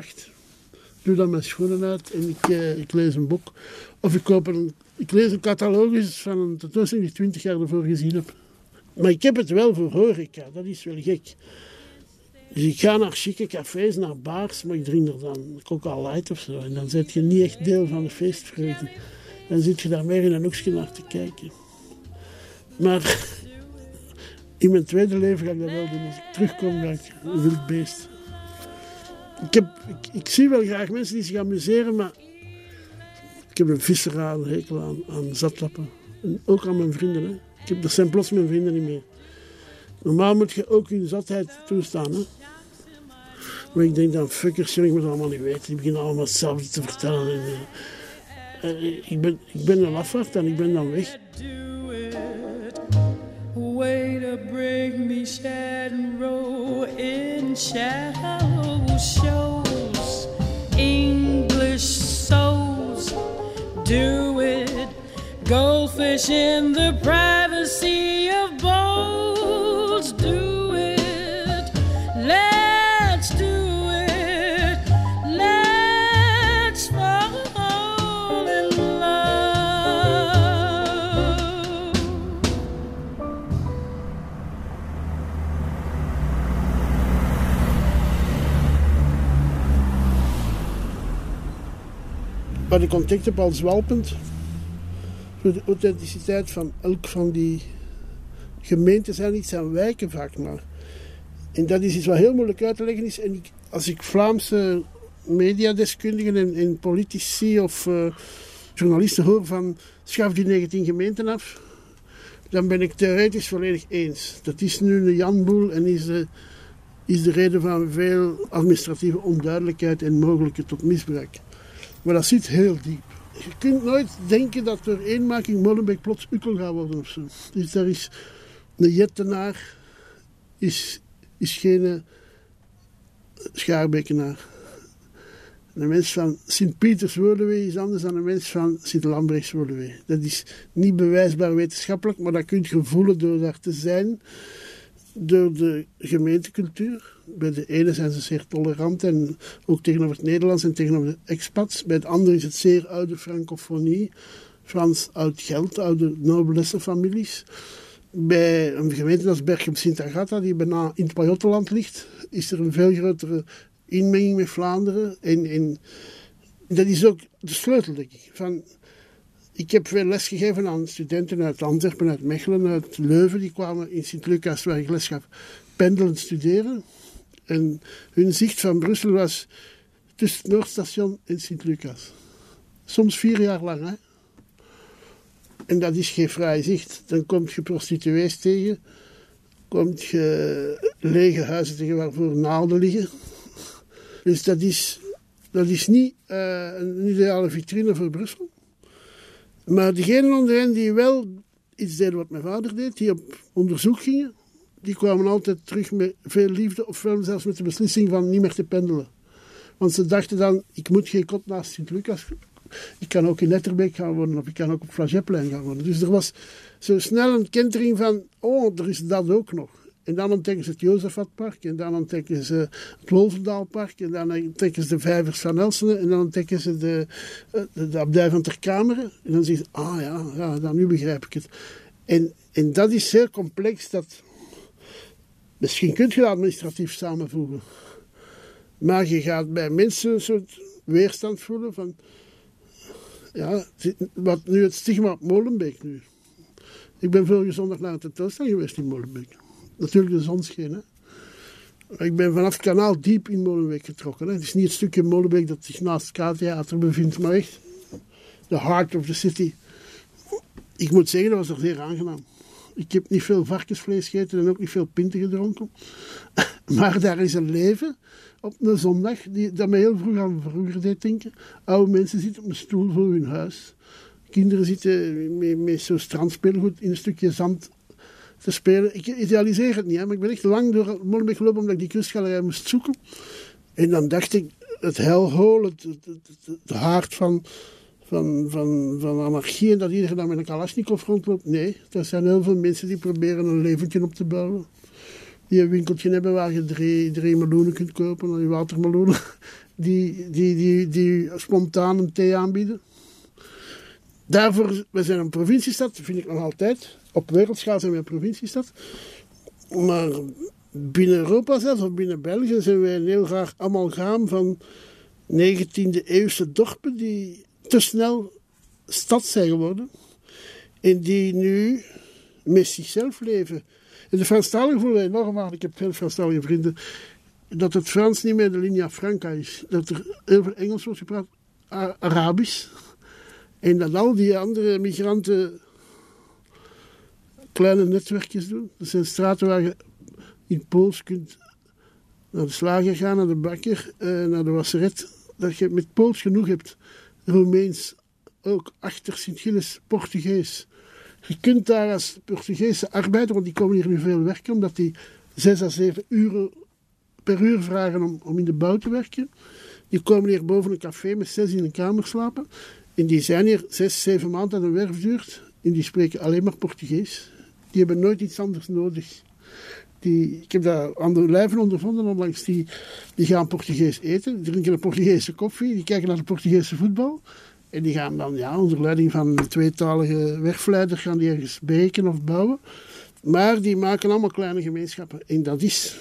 doe dan mijn schoenen uit en ik, eh, ik lees een boek. Of ik, koop een, ik lees een catalogus van een tentoonstelling die ik twintig jaar ervoor gezien heb. Maar ik heb het wel voor horeca, dat is wel gek. Dus ik ga naar chique cafés, naar bars, maar ik drink er dan coca light of zo. En dan zit je niet echt deel van de feestvreugde. Dan zit je daar meer in een hoekje naar te kijken. Maar in mijn tweede leven ga ik dat wel doen. Als ik terugkom, ga ik een wild beest. Ik, heb, ik, zie wel graag mensen die zich amuseren, maar ik heb een viscerale hekel aan, zatlappen. En ook aan mijn vrienden. Hè. Ik heb, dat zijn plots mijn vrienden niet meer. Normaal moet je ook je zatheid toestaan. Hè. Maar ik denk dan, fuckers, ik moet dat allemaal niet weten. Die beginnen allemaal hetzelfde te vertellen. En, uh, ik, ben, ik ben een afwacht en ik ben dan weg. Way to bring me Shannon Row in shallow shows. English souls do it. Goldfish in the privacy of bowls do Wat ik ontdekt heb als welpend, voor de authenticiteit van elk van die gemeenten zijn niet zijn wijken vaak maar. En dat is iets wat heel moeilijk uit te leggen is. En ik, als ik Vlaamse mediadeskundigen en, en politici of eh, journalisten hoor van schaf die 19 gemeenten af, dan ben ik theoretisch volledig eens. Dat is nu een janboel en is de, is de reden van veel administratieve onduidelijkheid en mogelijke tot misbruik. Maar dat zit heel diep. je kunt nooit denken dat door eenmaking Molenbeek plots Ukkel gaat worden of zo. Dus daar is een jettenaar is, is geen eh, schaarbekenaar. Een mens van Sint-Pieters-Woluwe is anders dan een mens van Sint-Lambrechts-Woluwe. Dat is niet bewijsbaar wetenschappelijk, maar dat kun je voelen door daar te zijn. Door de gemeentecultuur. Bij de ene zijn ze zeer tolerant en ook tegenover het Nederlands en tegenover de expats. Bij de andere is het zeer oude francofonie. Frans oud geld, oude noblesse families. Bij een gemeente als Berchem Sint Agatha, die bijna in het Pajottenland ligt, is er een veel grotere inmenging met Vlaanderen. En, dat is ook de sleutel, denk ik. Van, ik heb veel les gegeven aan studenten uit Antwerpen, uit Mechelen, uit Leuven. Die kwamen in Sint-Lucas, waar ik les gaf, pendelend studeren. En hun zicht van Brussel was tussen het Noordstation en Sint-Lucas. Soms vier jaar lang. En dat is geen vrij zicht. Dan kom je prostituees tegen. Kom je lege huizen tegen waarvoor naalden liggen. Dus dat is, dat is niet eh, een ideale vitrine voor Brussel. Maar diegenen onder hen die wel iets deden wat mijn vader deed, die op onderzoek gingen, die kwamen altijd terug met veel liefde, ofwel zelfs met de beslissing van niet meer te pendelen. Want ze dachten dan, ik moet geen kot naast Sint-Lucas. Ik kan ook in Letterbeek gaan wonen, of ik kan ook op Flageplein gaan wonen. Dus er was zo snel een kentering van, oh, er is dat ook nog. En dan ontdekken ze het Jozefatpark, en dan ontdekken ze het Wolvendaalpark, en dan ontdekken ze de vijvers van Elsene, en dan ontdekken ze de, eh, de, de abdij van Terkameren. En dan zeggen ze, ah ja, ja dan nu begrijp ik het. En, en dat is zeer complex, dat... Misschien kun je dat administratief samenvoegen. Maar je gaat bij mensen een soort weerstand voelen van... Ja, wat nu het stigma op Molenbeek nu. Ik ben vorige zondag naar een tentoonstelling geweest in Molenbeek. Natuurlijk de zon scheen, hè. Ik ben vanaf het kanaal diep in Molenbeek getrokken. Hè. Het is niet het stukje Molenbeek dat zich naast het K-theater bevindt, maar echt de heart of the city. Ik moet zeggen, dat was toch zeer aangenaam. Ik heb niet veel varkensvlees gegeten en ook niet veel pinten gedronken. Maar daar is een leven op een zondag die, dat me heel vroeg aan vroeger deed denken. Oude mensen zitten op een stoel voor hun huis. Kinderen zitten met, met zo'n strandspeelgoed in een stukje zand te spelen. Ik idealiseer het niet, hè, maar ik ben echt lang door Molenbeek gelopen omdat ik die kunstgalerij moest zoeken. En dan dacht ik, het hellhole, het, het, haard van, van, van, van anarchie en dat iedereen dan met een kalasjnikov rondloopt. Nee, er zijn heel veel mensen die proberen een leventje op te bouwen. Die een winkeltje hebben waar je drie, drie meloenen kunt kopen, die watermeloenen. Die, die, die, die spontaan een thee aanbieden. Daarvoor, we zijn een provinciestad, vind ik nog altijd. Op wereldschaal zijn een provinciestad. Maar binnen Europa zelfs, of binnen België, zijn wij een heel graag amalgaam van 19e eeuwse dorpen die te snel stad zijn geworden. En die nu met zichzelf leven. In de Franstaligen voelen wij enorm aan, ik heb veel Franstalige vrienden, dat het Frans niet meer de linea franca is. Dat er heel veel Engels wordt gepraat, Arabisch. En dat al die andere migranten kleine netwerkjes doen. Dat zijn straten waar je in Pools kunt naar de slager gaan, naar de bakker, eh, naar de wasseret. Dat je met Pools genoeg hebt. Roemeens, ook achter Sint-Gilles, Portugees. Je kunt daar als Portugese arbeider, want die komen hier nu veel werken, omdat die 6 à 7 uur per uur vragen om, om in de bouw te werken. Die komen hier boven een café met zes in een kamer slapen. En die zijn hier zes, zeven maanden dat een werf duurt. En die spreken alleen maar Portugees. Die hebben nooit iets anders nodig. Die, ik heb dat aan de lijven ondervonden onlangs. Die, die gaan Portugees eten, drinken een Portugese koffie, die kijken naar de Portugese voetbal. En die gaan dan ja, onder leiding van een tweetalige werfleider gaan die ergens breken of bouwen. Maar die maken allemaal kleine gemeenschappen. En dat is,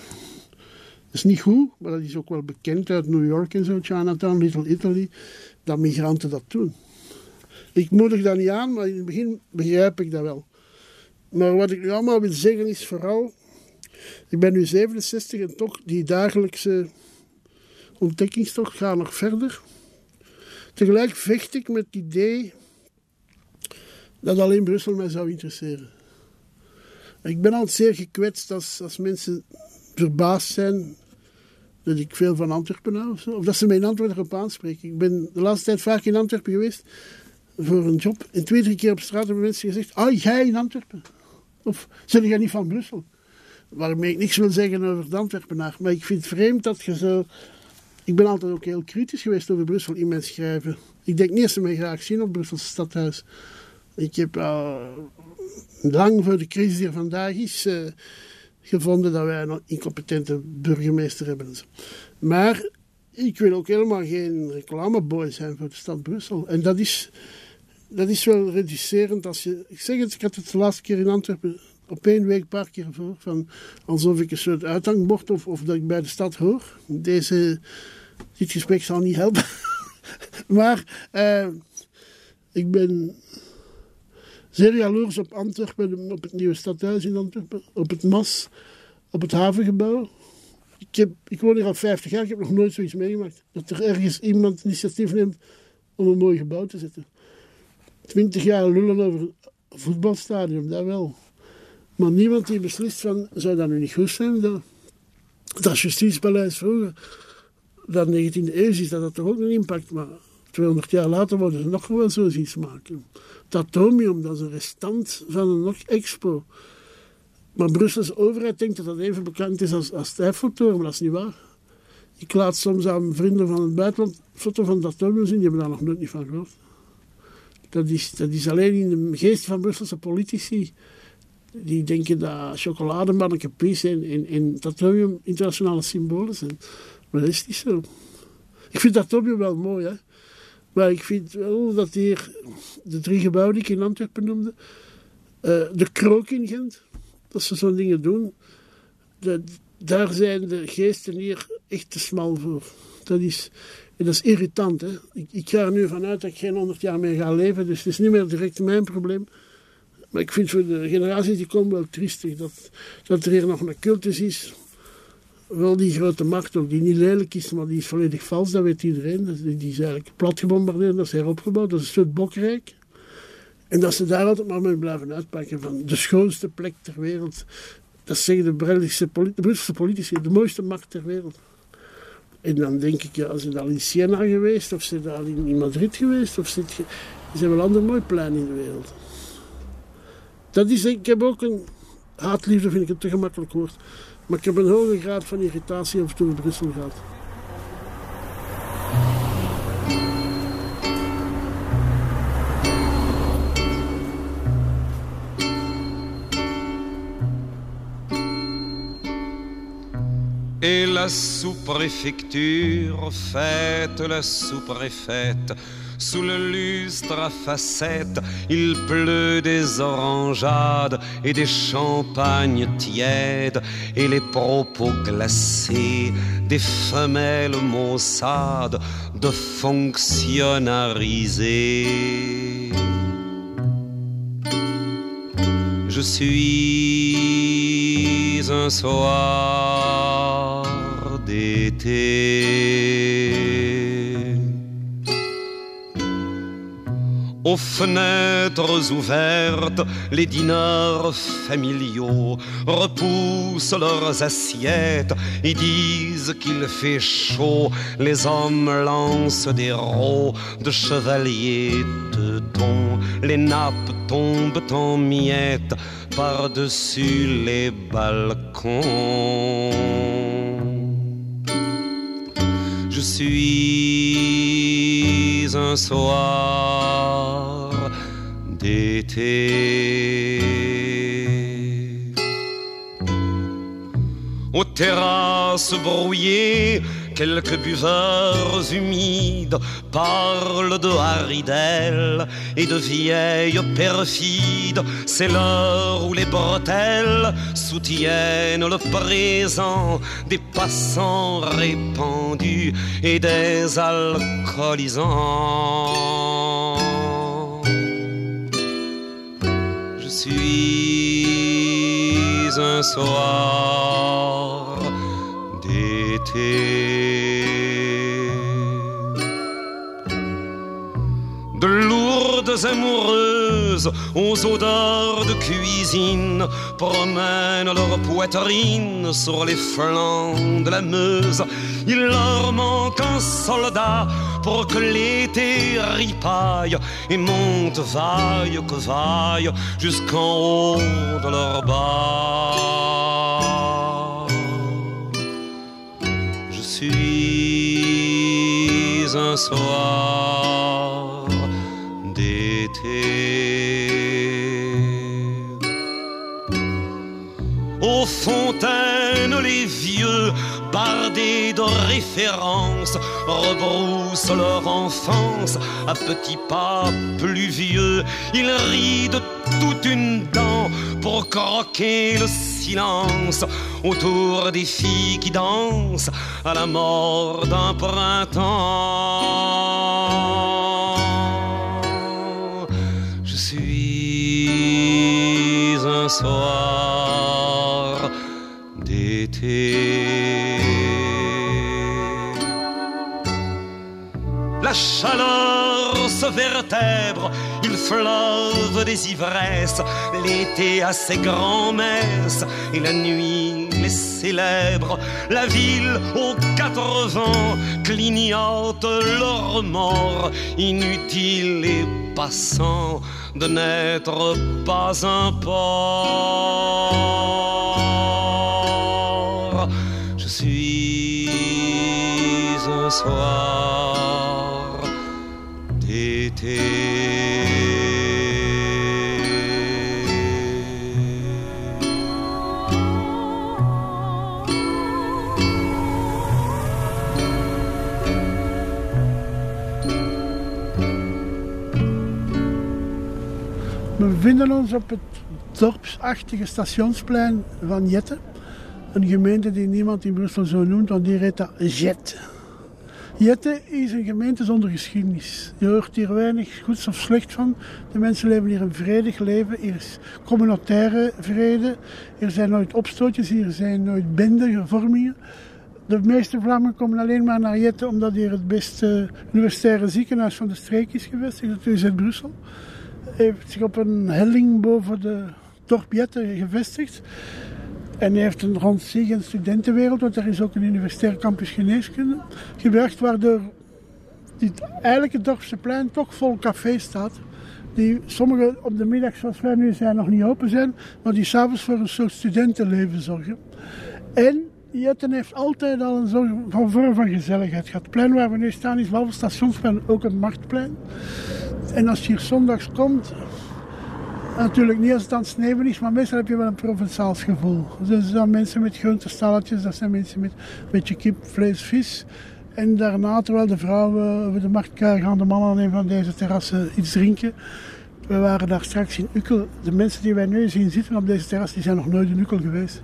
dat is niet goed, maar dat is ook wel bekend uit New York en zo, Chinatown, Little Italy, dat migranten dat doen. Ik moedig dat niet aan, maar in het begin begrijp ik dat wel. Maar wat ik nu allemaal wil zeggen is vooral, ik ben nu 67 en toch die dagelijkse ontdekkingstocht gaat nog verder. Tegelijk vecht ik met het idee dat alleen Brussel mij zou interesseren. Ik ben altijd zeer gekwetst als, als mensen verbaasd zijn dat ik veel van Antwerpen hou. Of, of dat ze mij in Antwerpen erop aanspreken. Ik ben de laatste tijd vaak in Antwerpen geweest. voor een job. En twee, drie keer op straat hebben mensen gezegd: Ah, jij in Antwerpen? Of zeg jij niet van Brussel? Waarmee ik niks wil zeggen over de Antwerpenaar. Maar ik vind het vreemd dat je zo. Ik ben altijd ook heel kritisch geweest over Brussel in mijn schrijven. Ik denk niet dat ze mij graag zien op Brusselse stadhuis. Ik heb al lang voor de crisis die er vandaag is eh, gevonden dat wij een incompetente burgemeester hebben. Maar ik wil ook helemaal geen reclameboy zijn voor de stad Brussel. En dat is, dat is wel reducerend als je... Ik zeg het, ik had het de laatste keer in Antwerpen op één week een paar keer voor. Van, alsof ik een soort uithangbord of, of dat ik bij de stad hoor. Deze, dit gesprek zal niet helpen. maar eh, ik ben zeer jaloers op Antwerpen, op het nieuwe stadhuis in Antwerpen, op het MAS, op het havengebouw. Ik, heb, ik woon hier al 50 jaar, ik heb nog nooit zoiets meegemaakt. Dat er ergens iemand initiatief neemt om een mooi gebouw te zetten. 20 jaar lullen over voetbalstadion, dat wel. Maar niemand die beslist van, zou dat nu niet goed zijn? Dat, dat justitiepaleis vroeger, dat 19e eeuw is, dat had toch ook een impact. Maar 200 jaar later worden ze nog wel zoiets maken. Het atomium, dat is een restant van een nog expo. Maar Brusselse overheid denkt dat dat even bekend is als, als maar dat is niet waar. Ik laat soms aan vrienden van het buitenland foto van dat atomium zien, die hebben daar nog nooit niet van gehoord. Dat is, dat is alleen in de geest van Brusselse politici. Die denken dat chocolademanneke Pies en, en, en internationale symbolen zijn. Maar dat is niet zo. Ik vind dat atomium wel mooi, hè. Maar ik vind wel dat hier de drie gebouwen die ik in Antwerpen noemde, eh, de krook in Gent, dat ze zo'n dingen doen, dat, daar zijn de geesten hier echt te smal voor. Dat is, dat is irritant. Hè? Ik, ik ga er nu vanuit dat ik geen honderd jaar meer ga leven, dus het is niet meer direct mijn probleem. Maar ik vind voor de generaties die komen wel triestig dat, dat er hier nog een cultus is. Wel die grote macht ook, die niet lelijk is, maar die is volledig vals, dat weet iedereen. Die is eigenlijk plat gebombardeerd, dat is heropgebouwd, dat is een soort bokrijk. En dat ze daar altijd maar mee blijven uitpakken van de schoonste plek ter wereld. Dat zeggen de Brusselse politici, de mooiste macht ter wereld. En dan denk ik, ja, zijn al in Siena geweest, of zijn al in, Madrid geweest, of zijn, er zijn wel ander mooi plein in de wereld. Dat is, ik heb ook een haatliefde, vind ik een te gemakkelijk woord. Maar ik heb een hoge graad van irritatie over toen naar Brussel gaat. Et la sous-préfecture fête la sous-préfète. Sous le lustre à facettes, il pleut des orangeades et des champagnes tièdes et les propos glacés des femelles maussades de fonctionnariser. Je suis un soir d'été. Aux fenêtres ouvertes, les dîneurs familiaux repoussent leurs assiettes et disent qu'il fait chaud. Les hommes lancent des rots de chevaliers teutons. Les nappes tombent en miettes par-dessus les balcons. Je suis un soir d'été. Aux terrasses brouillées, quelques buveurs humides parlent de haridelles et de vieilles perfides. C'est l'heure où les bretelles soutiennent le présent des passants répandus et des alcoolisants. Je suis un soir d'été. De lourdes amoureuses aux odeurs de cuisine promènent leur poitrine sur les flancs de la Meuse. Il leur manque un soldat pour que l'été ripaille et monte vaille que vaille jusqu'en haut de leur bas. Je suis un soir fontaines, les vieux, bardés de références, rebroussent leur enfance à petits pas pluvieux. Ils rient de toute une dent pour croquer le silence autour des filles qui dansent à la mort d'un printemps. Je suis un soir La chaleur se vertèbre, il fleuve des ivresses, l'été a ses grands-messes et la nuit les célèbre. La ville aux quatre vents clignote leur mort, inutile et passant de n'être pas un port. Suis un soir. We bevinden ons op het dorpsachtige stationsplein van Jette. Een gemeente die niemand in Brussel zo noemt, want die heet dat Jet. Jette is een gemeente zonder geschiedenis. Je hoort hier weinig goeds of slecht van. De mensen leven hier een vredig leven. Hier is communautaire vrede. Er zijn nooit opstootjes, hier zijn nooit bendevormingen. De meeste Vlamingen komen alleen maar naar Jette omdat hier het beste universitaire ziekenhuis van de streek is gevestigd. Dat is in Brussel. heeft zich op een helling boven de dorp Jette gevestigd. En hij heeft een rond zich een studentenwereld, want er is ook een universitair campus geneeskunde gewerkt, waardoor dit eigenlijke dorpse plein toch vol café staat. Die sommige op de middag, zoals wij nu zijn, nog niet open zijn, maar die s'avonds voor een soort studentenleven zorgen. En Jetten heeft altijd al een soort van vorm van gezelligheid gehad. Het plein waar we nu staan is behalve het stationsplein ook een marktplein. En als je hier zondags komt, Natuurlijk niet als het aan het sneeuwen is, maar meestal heb je wel een Provençaals gevoel. Dus zijn mensen met groentestalletjes, dat zijn mensen met een beetje kip, vlees, vis. En daarna, terwijl de vrouwen over de markt gaan de mannen aan een van deze terrassen iets drinken. We waren daar straks in Ukkel. De mensen die wij nu zien zitten op deze terras, die zijn nog nooit in Ukkel geweest.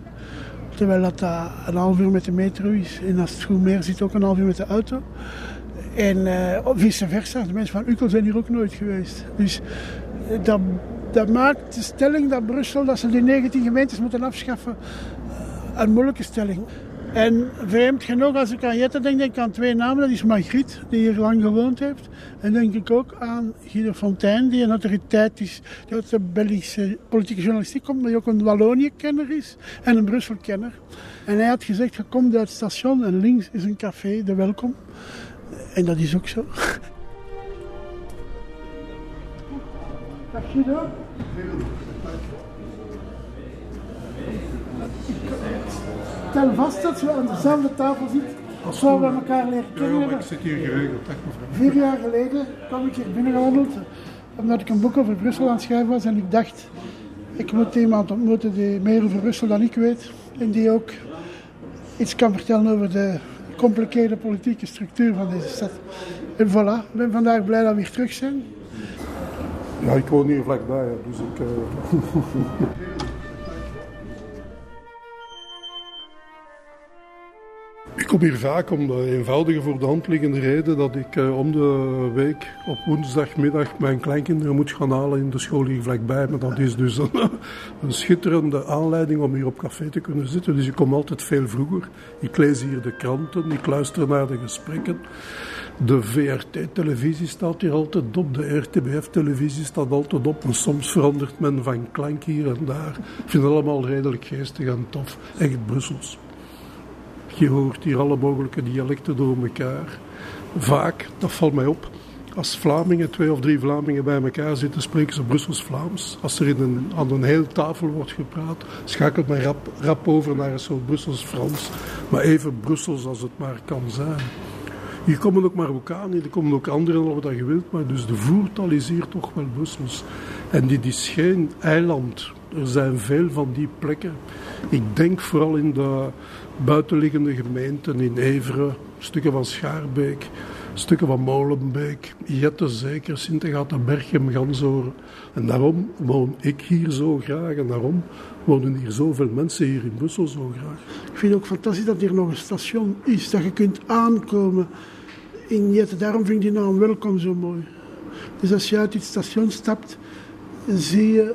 Terwijl dat een half uur met de metro is. En als het goed meer zit, ook een half uur met de auto. En uh, vice versa. De mensen van Ukkel zijn hier ook nooit geweest. Dus uh, dat dat maakt de stelling dat Brussel, dat ze die 19 gemeentes moeten afschaffen, een moeilijke stelling. En vreemd genoeg, als ik aan Jette denk, denk ik aan twee namen. Dat is Margriet, die hier lang gewoond heeft. En denk ik ook aan Guido Fontaine, die een autoriteit is, die uit de Belgische politieke journalistiek komt, maar die ook een Wallonië-kenner is en een Brussel-kenner. En hij had gezegd, je komt uit het station en links is een café, de Welkom. En dat is ook zo. Guido. Stel vast dat je aan dezelfde tafel zit als zo we elkaar leren kennen. Ja, maar ik zit hier geregeld. Mevrouw. Vier jaar geleden kwam ik hier binnengewandeld omdat ik een boek over Brussel aan het schrijven was en ik dacht, ik moet iemand ontmoeten die meer over Brussel dan ik weet en die ook iets kan vertellen over de compliceerde politieke structuur van deze stad. En voilà, ik ben vandaag blij dat we hier terug zijn. Ja, ik woon hier vlakbij, dus ik... Uh... Ik kom hier vaak om de eenvoudige voor de hand liggende reden dat ik uh, om de week op woensdagmiddag mijn kleinkinderen moet gaan halen in de school hier vlakbij. Maar dat is dus een, een schitterende aanleiding om hier op café te kunnen zitten. Dus ik kom altijd veel vroeger. Ik lees hier de kranten, ik luister naar de gesprekken. De VRT-televisie staat hier altijd op, de RTBF-televisie staat altijd op. En soms verandert men van klank hier en daar. Ik vind het allemaal redelijk geestig en tof. Echt Brussels. Je hoort hier alle mogelijke dialecten door elkaar. Vaak, dat valt mij op, als Vlamingen, twee of drie Vlamingen bij elkaar zitten, spreken ze Brussels Vlaams. Als er in een, aan een hele tafel wordt gepraat, schakelt men rap, rap over naar een soort Brussels Frans. Maar even Brussels als het maar kan zijn. Hier komen ook Marokkanen, er komen ook anderen, wat je wilt, maar dus de voertaal is hier toch wel Brussels. En dit is geen eiland. Er zijn veel van die plekken. Ik denk vooral in de buitenliggende gemeenten, in Everen, stukken van Schaarbeek, stukken van Molenbeek, Jette zeker, Sint-Agatha, Berchem, Gansoren. En daarom woon ik hier zo graag en daarom wonen hier zoveel mensen hier in Brussel zo graag. Ik vind het ook fantastisch dat hier nog een station is, dat je kunt aankomen in Jette. Daarom vind ik die naam welkom zo mooi. Dus als je uit het station stapt, zie je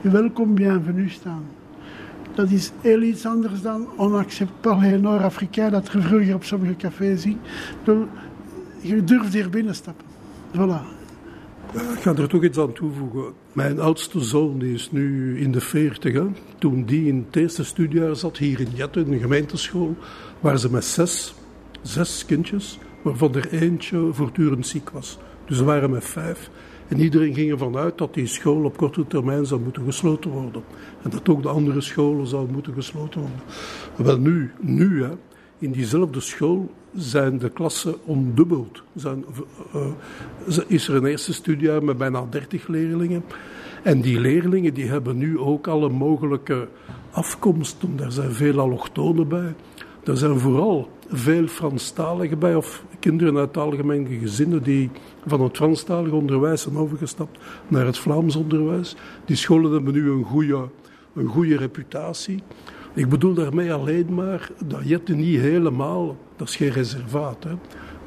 welkom bienvenue staan. Dat is heel iets anders dan onacceptabel Noord-Afrikaan dat je vroeger op sommige cafés ziet. Je durft hier binnenstappen. Voilà. Ik ga er toch iets aan toevoegen. Mijn oudste zoon die is nu in de 40. Hè. Toen die in het eerste studiejaar zat, hier in Jette, in een gemeenteschool, waren ze met zes, zes kindjes, waarvan er eentje voortdurend ziek was. Dus ze waren met vijf. En iedereen ging ervan uit dat die school op korte termijn zou moeten gesloten worden. En dat ook de andere scholen zouden moeten gesloten worden. Wel nu, nu hè, in diezelfde school zijn de klassen ondubbeld. Zijn, uh, is er een eerste studiejaar met bijna 30 leerlingen. En die leerlingen die hebben nu ook alle mogelijke afkomsten. Daar zijn veel allochtonen bij. Er zijn vooral veel Franstaligen bij, of kinderen uit algemene gezinnen die van het Franstalig onderwijs zijn overgestapt naar het Vlaams onderwijs. Die scholen hebben nu een goede, een goede reputatie. Ik bedoel daarmee alleen maar dat Jette niet helemaal, dat is geen reservaat. Hè.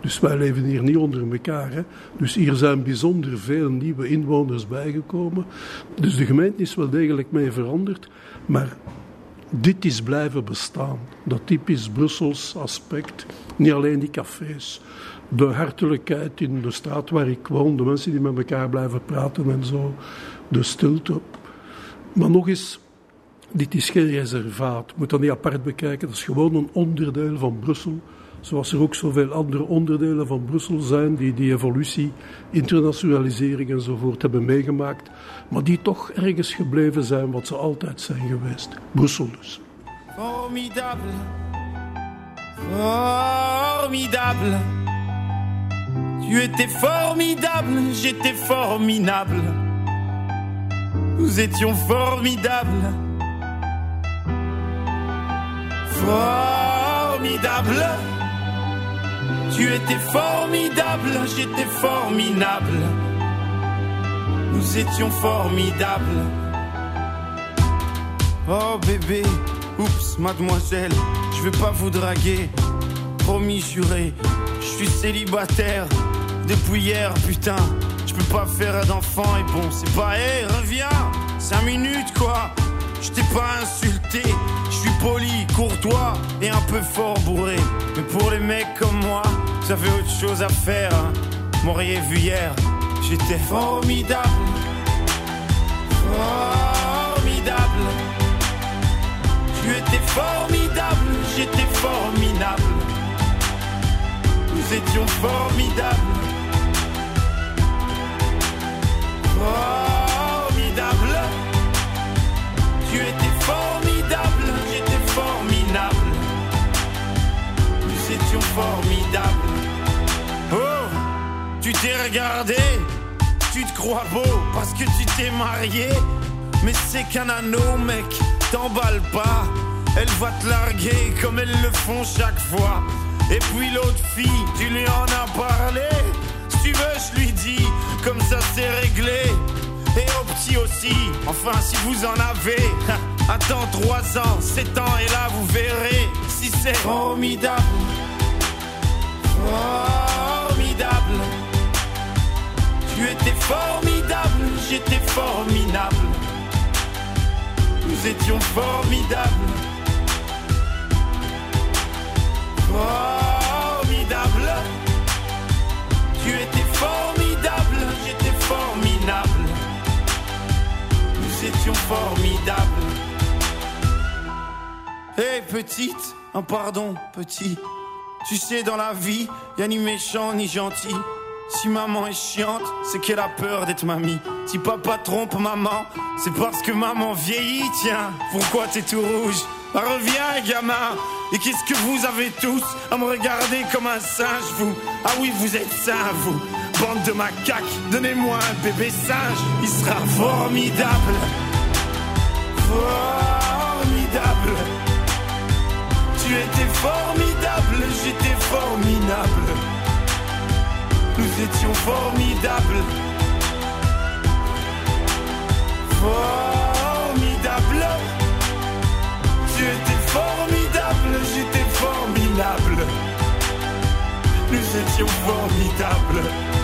Dus wij leven hier niet onder elkaar. Hè. Dus hier zijn bijzonder veel nieuwe inwoners bijgekomen. Dus de gemeente is wel degelijk mee veranderd. Maar dit is blijven bestaan. Dat typisch Brussels aspect. Niet alleen die cafés. De hartelijkheid in de straat waar ik woon. De mensen die met elkaar blijven praten en zo. De stilte. Maar nog eens, dit is geen reservaat. Moet dat niet apart bekijken. Dat is gewoon een onderdeel van Brussel. Zoals er ook zoveel andere onderdelen van Brussel zijn die die evolutie, internationalisering enzovoort hebben meegemaakt, maar die toch ergens gebleven zijn wat ze altijd zijn geweest. Brussel dus. Formidable, formidable. Tu étais formidable, j'étais formidable. Nous étions formidables. Formidable. Tu étais formidable, j'étais formidable. Nous étions formidables. Oh bébé, oups, mademoiselle, je vais pas vous draguer. Promis juré, je suis célibataire depuis hier, putain. Je peux pas faire d'enfant et bon, c'est pas, hé, reviens, 5 minutes quoi. Je t'ai pas insulté, poli, courtois et un peu fort bourré. Mais pour les mecs comme moi, ça fait autre chose à faire. Hein. M'auriez vu hier, j'étais formidable. Formidable. Tu étais formidable, j'étais formidable. Nous étions formidables. Formidable. Formidables. Oh, tu t'es regardé, tu te crois beau parce que tu t'es marié. Mais c'est qu'un anneau, mec, t'emballe pas. Elle va te larguer comme elles le font chaque fois. Et puis l'autre fille, tu lui en as parlé. Si tu veux, je lui dis, comme ça c'est réglé. Et au petit aussi, enfin si vous en avez. Attends 3 ans, 7 ans, et là vous verrez si c'est formidable. Formidable. Tu étais formidable, j'étais formidable. Nous étions formidables. Formidable. Tu étais formidable, j'étais formidable. Nous étions formidables. Hé petite, un pardon, petit. Tu sais, dans la vie, y a ni méchant ni gentil. Si maman est chiante, c'est qu'elle a peur d'être mamie. Si papa trompe maman, c'est parce que maman vieillit, tiens. Pourquoi t'es tout rouge? Bah, Reviens, gamin. Et qu'est-ce que vous avez tous à me regarder comme un singe, vous? Ah oui, vous êtes sains, vous. Bande de macaques, donnez-moi un bébé singe. Il sera formidable. Formidable. Tu étais formidable, j'étais formidable. Nous étions formidables. Formidable. Tu étais formidable, j'étais formidable. Nous étions formidables.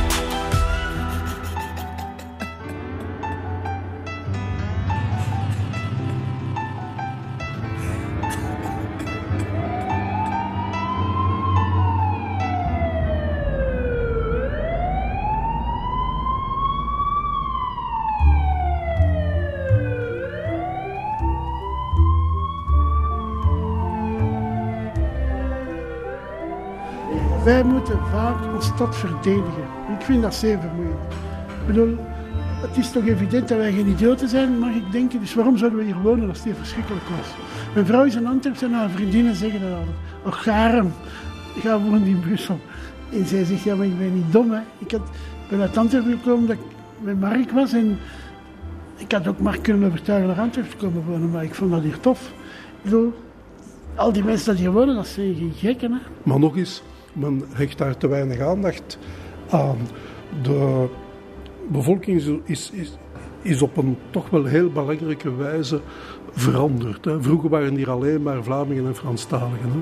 Wij moeten vaak ons stad verdedigen. Ik vind dat zeer vermoeiend. Ik bedoel, het is toch evident dat wij geen idioten zijn, mag ik denken. Dus waarom zouden we hier wonen als het hier verschrikkelijk was? Mijn vrouw is in Antwerpen en haar vriendinnen zeggen dat altijd. Och, Garem, ga wonen in Brussel. En zij zegt, ja, maar ik ben niet dom. Ik had, ben uit Antwerpen gekomen dat ik met Mark was en ik had ook Mark kunnen overtuigen naar Antwerpen te komen wonen, maar ik vond dat hier tof. Ik bedoel, al die mensen die hier wonen, dat zijn geen gekken, hè. Maar nog eens, men hecht daar te weinig aandacht aan. De bevolking is, is, is, op een toch wel heel belangrijke wijze veranderd. Hè. Vroeger waren hier alleen maar Vlamingen en Franstaligen. Hè.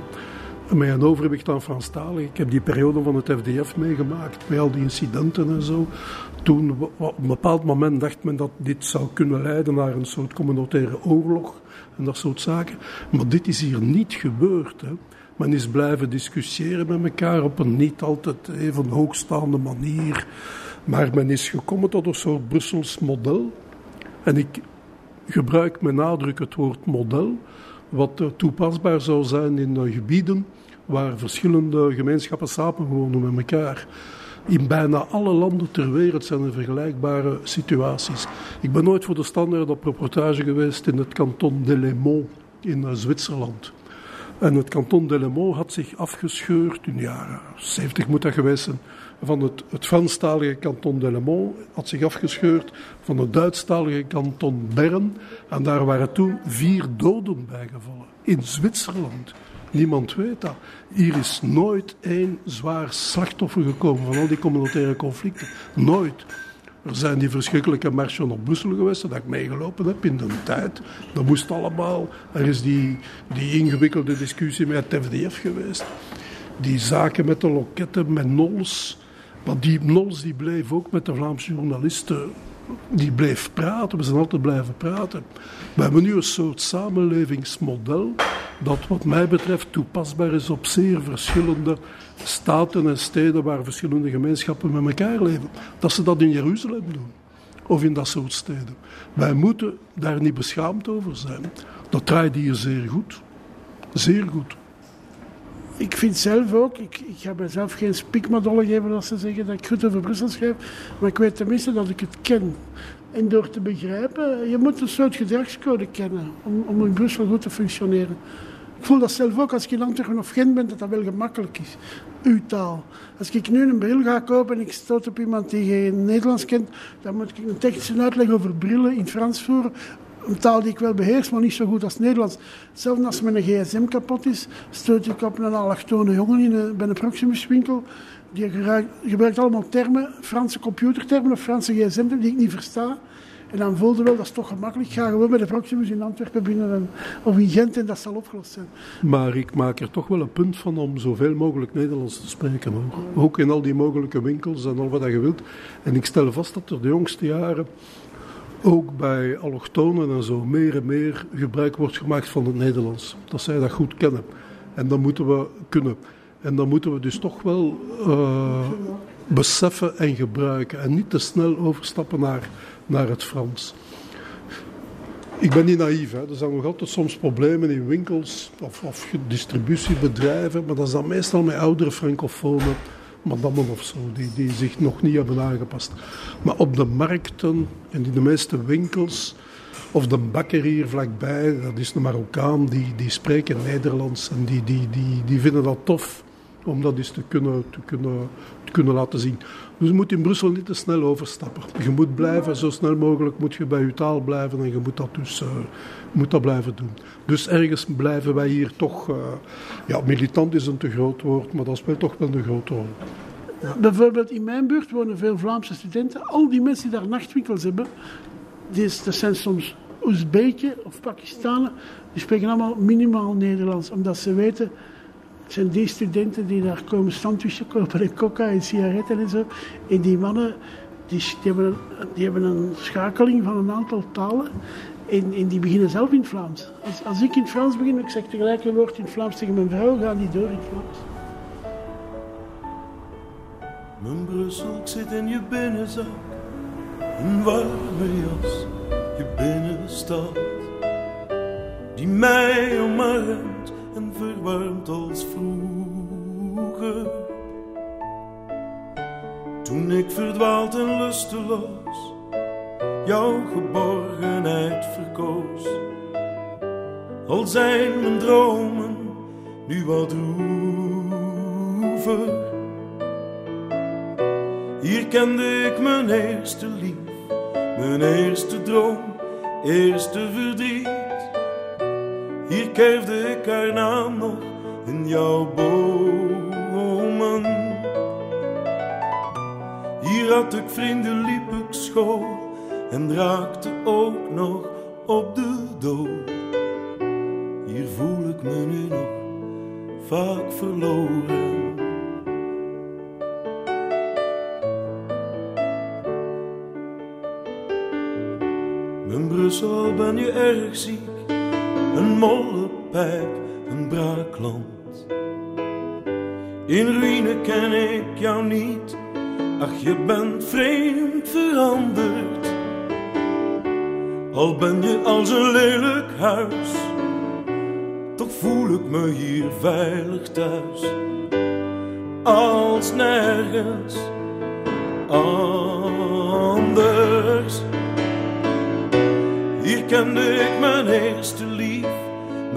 Met een overwicht aan Franstaligen. Ik heb die periode van het FDF meegemaakt, met al die incidenten en zo. Toen, op een bepaald moment dacht men dat dit zou kunnen leiden naar een soort communautaire oorlog en dat soort zaken. Maar dit is hier niet gebeurd. Hè. Men is blijven discussiëren met elkaar op een niet altijd even hoogstaande manier. Maar men is gekomen tot een soort Brussels model. En ik gebruik met nadruk het woord model, wat toepasbaar zou zijn in gebieden waar verschillende gemeenschappen samenwonen met elkaar. In bijna alle landen ter wereld zijn er vergelijkbare situaties. Ik ben nooit voor de standaard op reportage geweest in het kanton de Lémont in eh, Zwitserland. En het kanton de Lémont had zich afgescheurd, in de jaren 70 moet dat geweest zijn, van het, het Franstalige kanton de Lémont, had zich afgescheurd van het Duitsstalige kanton Bern. En daar waren toen vier doden bijgevallen. In Zwitserland. Niemand weet dat. Hier is nooit één zwaar slachtoffer gekomen van al die communautaire conflicten. Nooit. Er zijn die verschrikkelijke marsen op Brussel geweest, dat ik meegelopen heb in de tijd. Dat moest allemaal. Er is die, die ingewikkelde discussie met het FDF geweest. Die zaken met de loketten, met Nols. Maar die Nols die bleef ook met de Vlaamse journalisten. Die bleef praten, we zijn altijd blijven praten. We hebben nu een soort samenlevingsmodel dat wat mij betreft toepasbaar is op zeer verschillende staten en steden waar verschillende gemeenschappen met elkaar leven. Dat ze dat in Jeruzalem doen. Of in dat soort steden. Wij moeten daar niet beschaamd over zijn. Dat draait hier zeer goed. Zeer goed. Ik vind zelf ook, ik, ik ga mezelf geen spikmadolle geven als ze zeggen dat ik goed over Brussel schrijf, maar ik weet tenminste dat ik het ken. En door te begrijpen, je moet een soort gedragscode kennen om, om in Brussel goed te functioneren. Voel dat zelf ook als in Antwerpen of Gent ben, dat dat wel gemakkelijk is. Uw taal. Als ik nu een bril ga kopen en ik stoot op iemand die geen Nederlands kent, dan moet ik een technische uitleg over brillen in Frans voeren. Een taal die ik wel beheers, maar niet zo goed als Nederlands. Zelfs als mijn gsm kapot is, stoot ik op een allochtone jongen in een, bij een Proximuswinkel. Die gebruikt, allemaal termen, Franse computertermen of Franse gsm die ik niet versta. En dan voelde wel, dat is toch gemakkelijk. Ga gewoon bij de Proximus in Antwerpen binnen en, of in Gent en dat zal opgelost zijn. Maar ik maak er toch wel een punt van om zoveel mogelijk Nederlands te spreken. Ook, in al die mogelijke winkels en al wat je wilt. En ik stel vast dat er de jongste jaren ook bij allochtonen en zo meer en meer gebruik wordt gemaakt van het Nederlands. Dat zij dat goed kennen. En dat moeten we kunnen. En dan moeten we dus toch wel uh, beseffen en gebruiken. En niet te snel overstappen naar, naar het Frans. Ik ben niet naïef. Hè. Er zijn nog altijd soms problemen in winkels of, of distributiebedrijven. Maar dat is dan meestal met oudere francofonen, madammen of zo, die, die zich nog niet hebben aangepast. Maar op de markten en in de meeste winkels, of de bakker hier vlakbij, dat is een Marokkaan, die, die spreken Nederlands en die, die, die, die vinden dat tof om dat eens te kunnen, te kunnen, te kunnen laten zien. Dus je moet in Brussel niet te snel overstappen. Je moet blijven, zo snel mogelijk moet je bij je taal blijven en je moet dat dus uh, moet dat blijven doen. Dus ergens blijven wij hier toch, uh, ja, militant is een te groot woord, maar dat speelt toch wel een grote rol. Ja. Bijvoorbeeld in mijn buurt wonen veel Vlaamse studenten. Al die mensen die daar nachtwinkels hebben, die dat zijn soms Oezbeken of Pakistanen, die spreken allemaal minimaal Nederlands, omdat ze weten het zijn die studenten die daar komen sandwiches kopen en coca en sigaretten en zo. En die mannen, die, die, hebben, die hebben een schakeling van een aantal talen. En, die beginnen zelf in het Vlaams. Als, als ik in het Frans begin, ik zeg tegelijk een woord in het Vlaams tegen mijn vrouw, gaan die door in het Vlaams. Mijn Brussel, zit in je binnenzak. Een warme jas, je binnenstad. Die mij omarmt verwarmd als vroeger. Toen ik verdwaald en lusteloos jouw geborgenheid verkoos. Al zijn mijn dromen nu wat droever. Hier kende ik mijn eerste lief, mijn eerste droom, eerste verdriet. Hier keefde ik haar naam nog in jouw bomen. Hier had ik vrienden, liep ik school en raakte ook nog op de dood. Hier voel ik me nu nog vaak verloren. Mijn Brussel ben je erg ziek een een braakland. In ruïne ken ik jou niet, ach je bent vreemd veranderd. Al ben je als een lelijk huis, toch voel ik me hier veilig thuis. Als nergens anders. Hier kende ik mijn eerste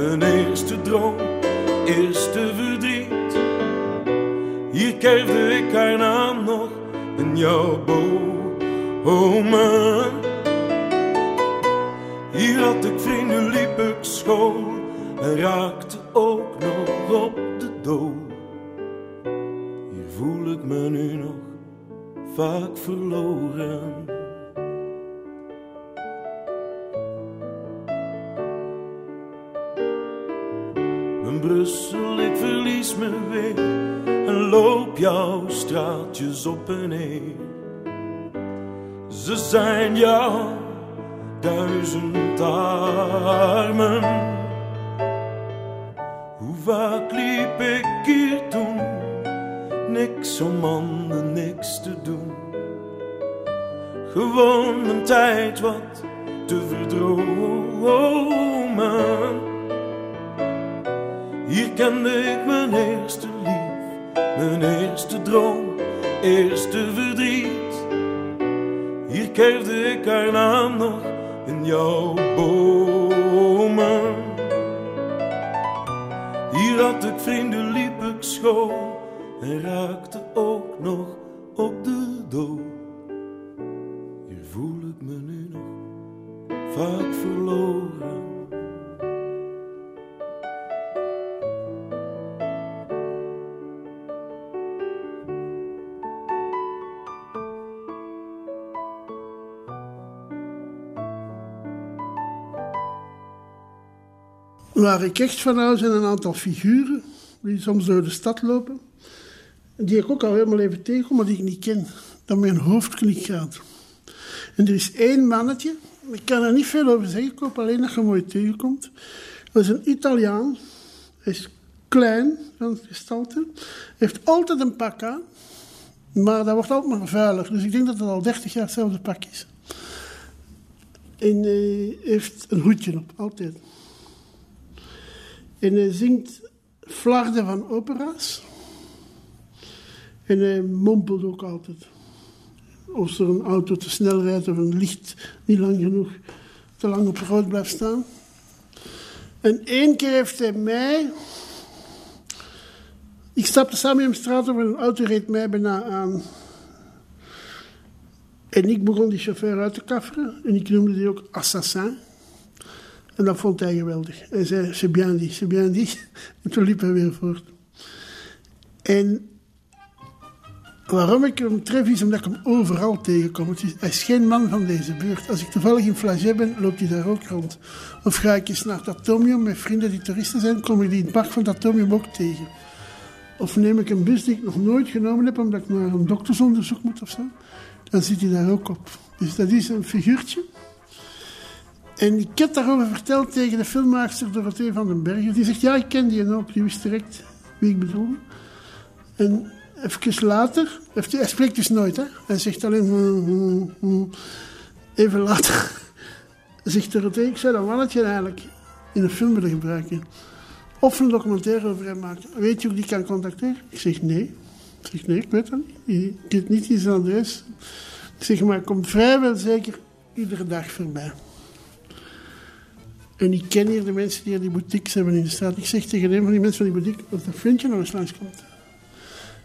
mijn eerste droom, eerste verdriet. Hier keerde ik haar naam nog in jouw bomen. Hier had ik vrienden, liep ik school en raakte ook nog op de dood. Hier voel ik me nu nog vaak verloren. Brussel, ik verlies me weer en loop jouw straatjes op en neer. Ze zijn jou duizend armen. Hoe vaak liep ik hier toen, niks om handen, niks te doen. Gewoon mijn tijd wat te verdromen. Hier kende ik mijn eerste lief, mijn eerste droom, eerste verdriet. Hier keefde ik haar naam nog in jouw bomen. Hier had ik vrienden, liep ik school en raakte ook nog op de dood. Hier voel ik me nu nog vaak verloren. Waar ik echt van hou zijn een aantal figuren die soms door de stad lopen. Die ik ook al helemaal even tegenkom, maar die ik niet ken. Dat mijn hoofd klik gaat. En er is één mannetje, ik kan er niet veel over zeggen, ik hoop alleen dat je mooi tegenkomt. Dat is een Italiaan. Hij is klein van gestalte. Heeft altijd een pak aan, maar dat wordt altijd maar vuiler. Dus ik denk dat het al 30 jaar hetzelfde pak is. En hij heeft een hoedje op, altijd. En hij zingt flarden van opera's. En hij mompelt ook altijd. Als er een auto te snel rijdt of een licht niet lang genoeg te lang op rood blijft staan. En één keer heeft hij mij. Ik stapte samen in de straat over een auto reed mij bijna aan. En ik begon die chauffeur uit te kafferen. En ik noemde die ook assassin. En dat vond hij geweldig. Hij zei, c'est bien dit, c'est bien. En toen liep hij weer voort. En waarom ik hem tref is omdat ik hem overal tegenkom. Het is, hij is geen man van deze buurt. Als ik toevallig in Flagey ben, loopt hij daar ook rond. Of ga ik eens naar het atomium met vrienden die toeristen zijn, kom ik die in het park van het atomium ook tegen. Of neem ik een bus die ik nog nooit genomen heb, omdat ik naar een doktersonderzoek moet of zo. Dan zit hij daar ook op. Dus dat is een figuurtje. En ik heb daarover verteld tegen de filmmaakster Dorothee van den Bergen. Die zegt, ja, ik ken die ook. Die wist direct wie ik bedoel. En even later, hij, spreekt dus nooit, hè. Hij zegt alleen... "Hmm, hmm, hmm." Even later zegt Dorothee, ik zou dat mannetje eigenlijk in een film willen gebruiken. Of een documentaire over hem maken. Weet je hoe die kan contacteren? Ik zeg, nee. Ik zeg, nee, ik weet dat niet. Ik weet niet in zijn adres. Ik zeg, maar komt vrijwel zeker iedere dag voorbij. En ik ken hier de mensen die die boutiques hebben in de straat. Ik zeg tegen een van die mensen van die boutique, dat vriendje nog eens langskomt.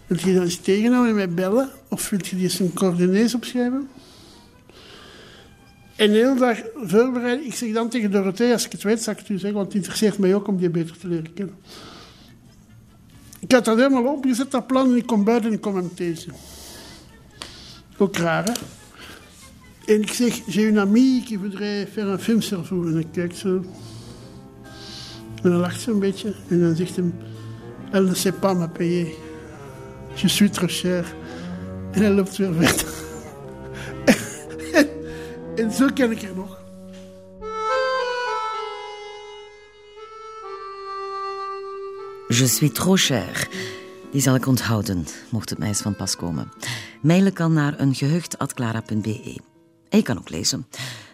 Wil je dan eens tegenhouden en mij bellen? Of wil je die eens een coördinates opschrijven? En de hele dag voorbereiden. Ik zeg dan tegen Dorothee, als ik het weet, zal ik het u zeggen, want het interesseert mij ook om die beter te leren kennen. Ik had dat helemaal opgezet, dat plan, en ik kom buiten en ik kom hem tegen. Ook raar, hè? En ik zeg, j'ai une amie qui voudrait faire un film sur vous. En ik kijk zo. En dan lacht ze een beetje. En dan zegt hij, elle ne sait pas me payer. Je suis trop cher. En hij loopt weer weg. en, zo ken ik er nog. Je suis trop cher. Die zal ik onthouden, mocht het mij eens van pas komen. Mailen kan naar een gehucht.clara.be. En je kan ook lezen.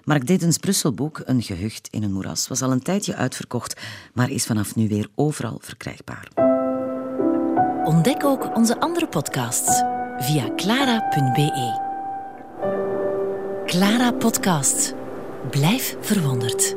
Mark Diddens Brusselboek Een gehucht in een moeras was al een tijdje uitverkocht, maar is vanaf nu weer overal verkrijgbaar. Ontdek ook onze andere podcasts via clara.be. Clara Podcast. Blijf verwonderd.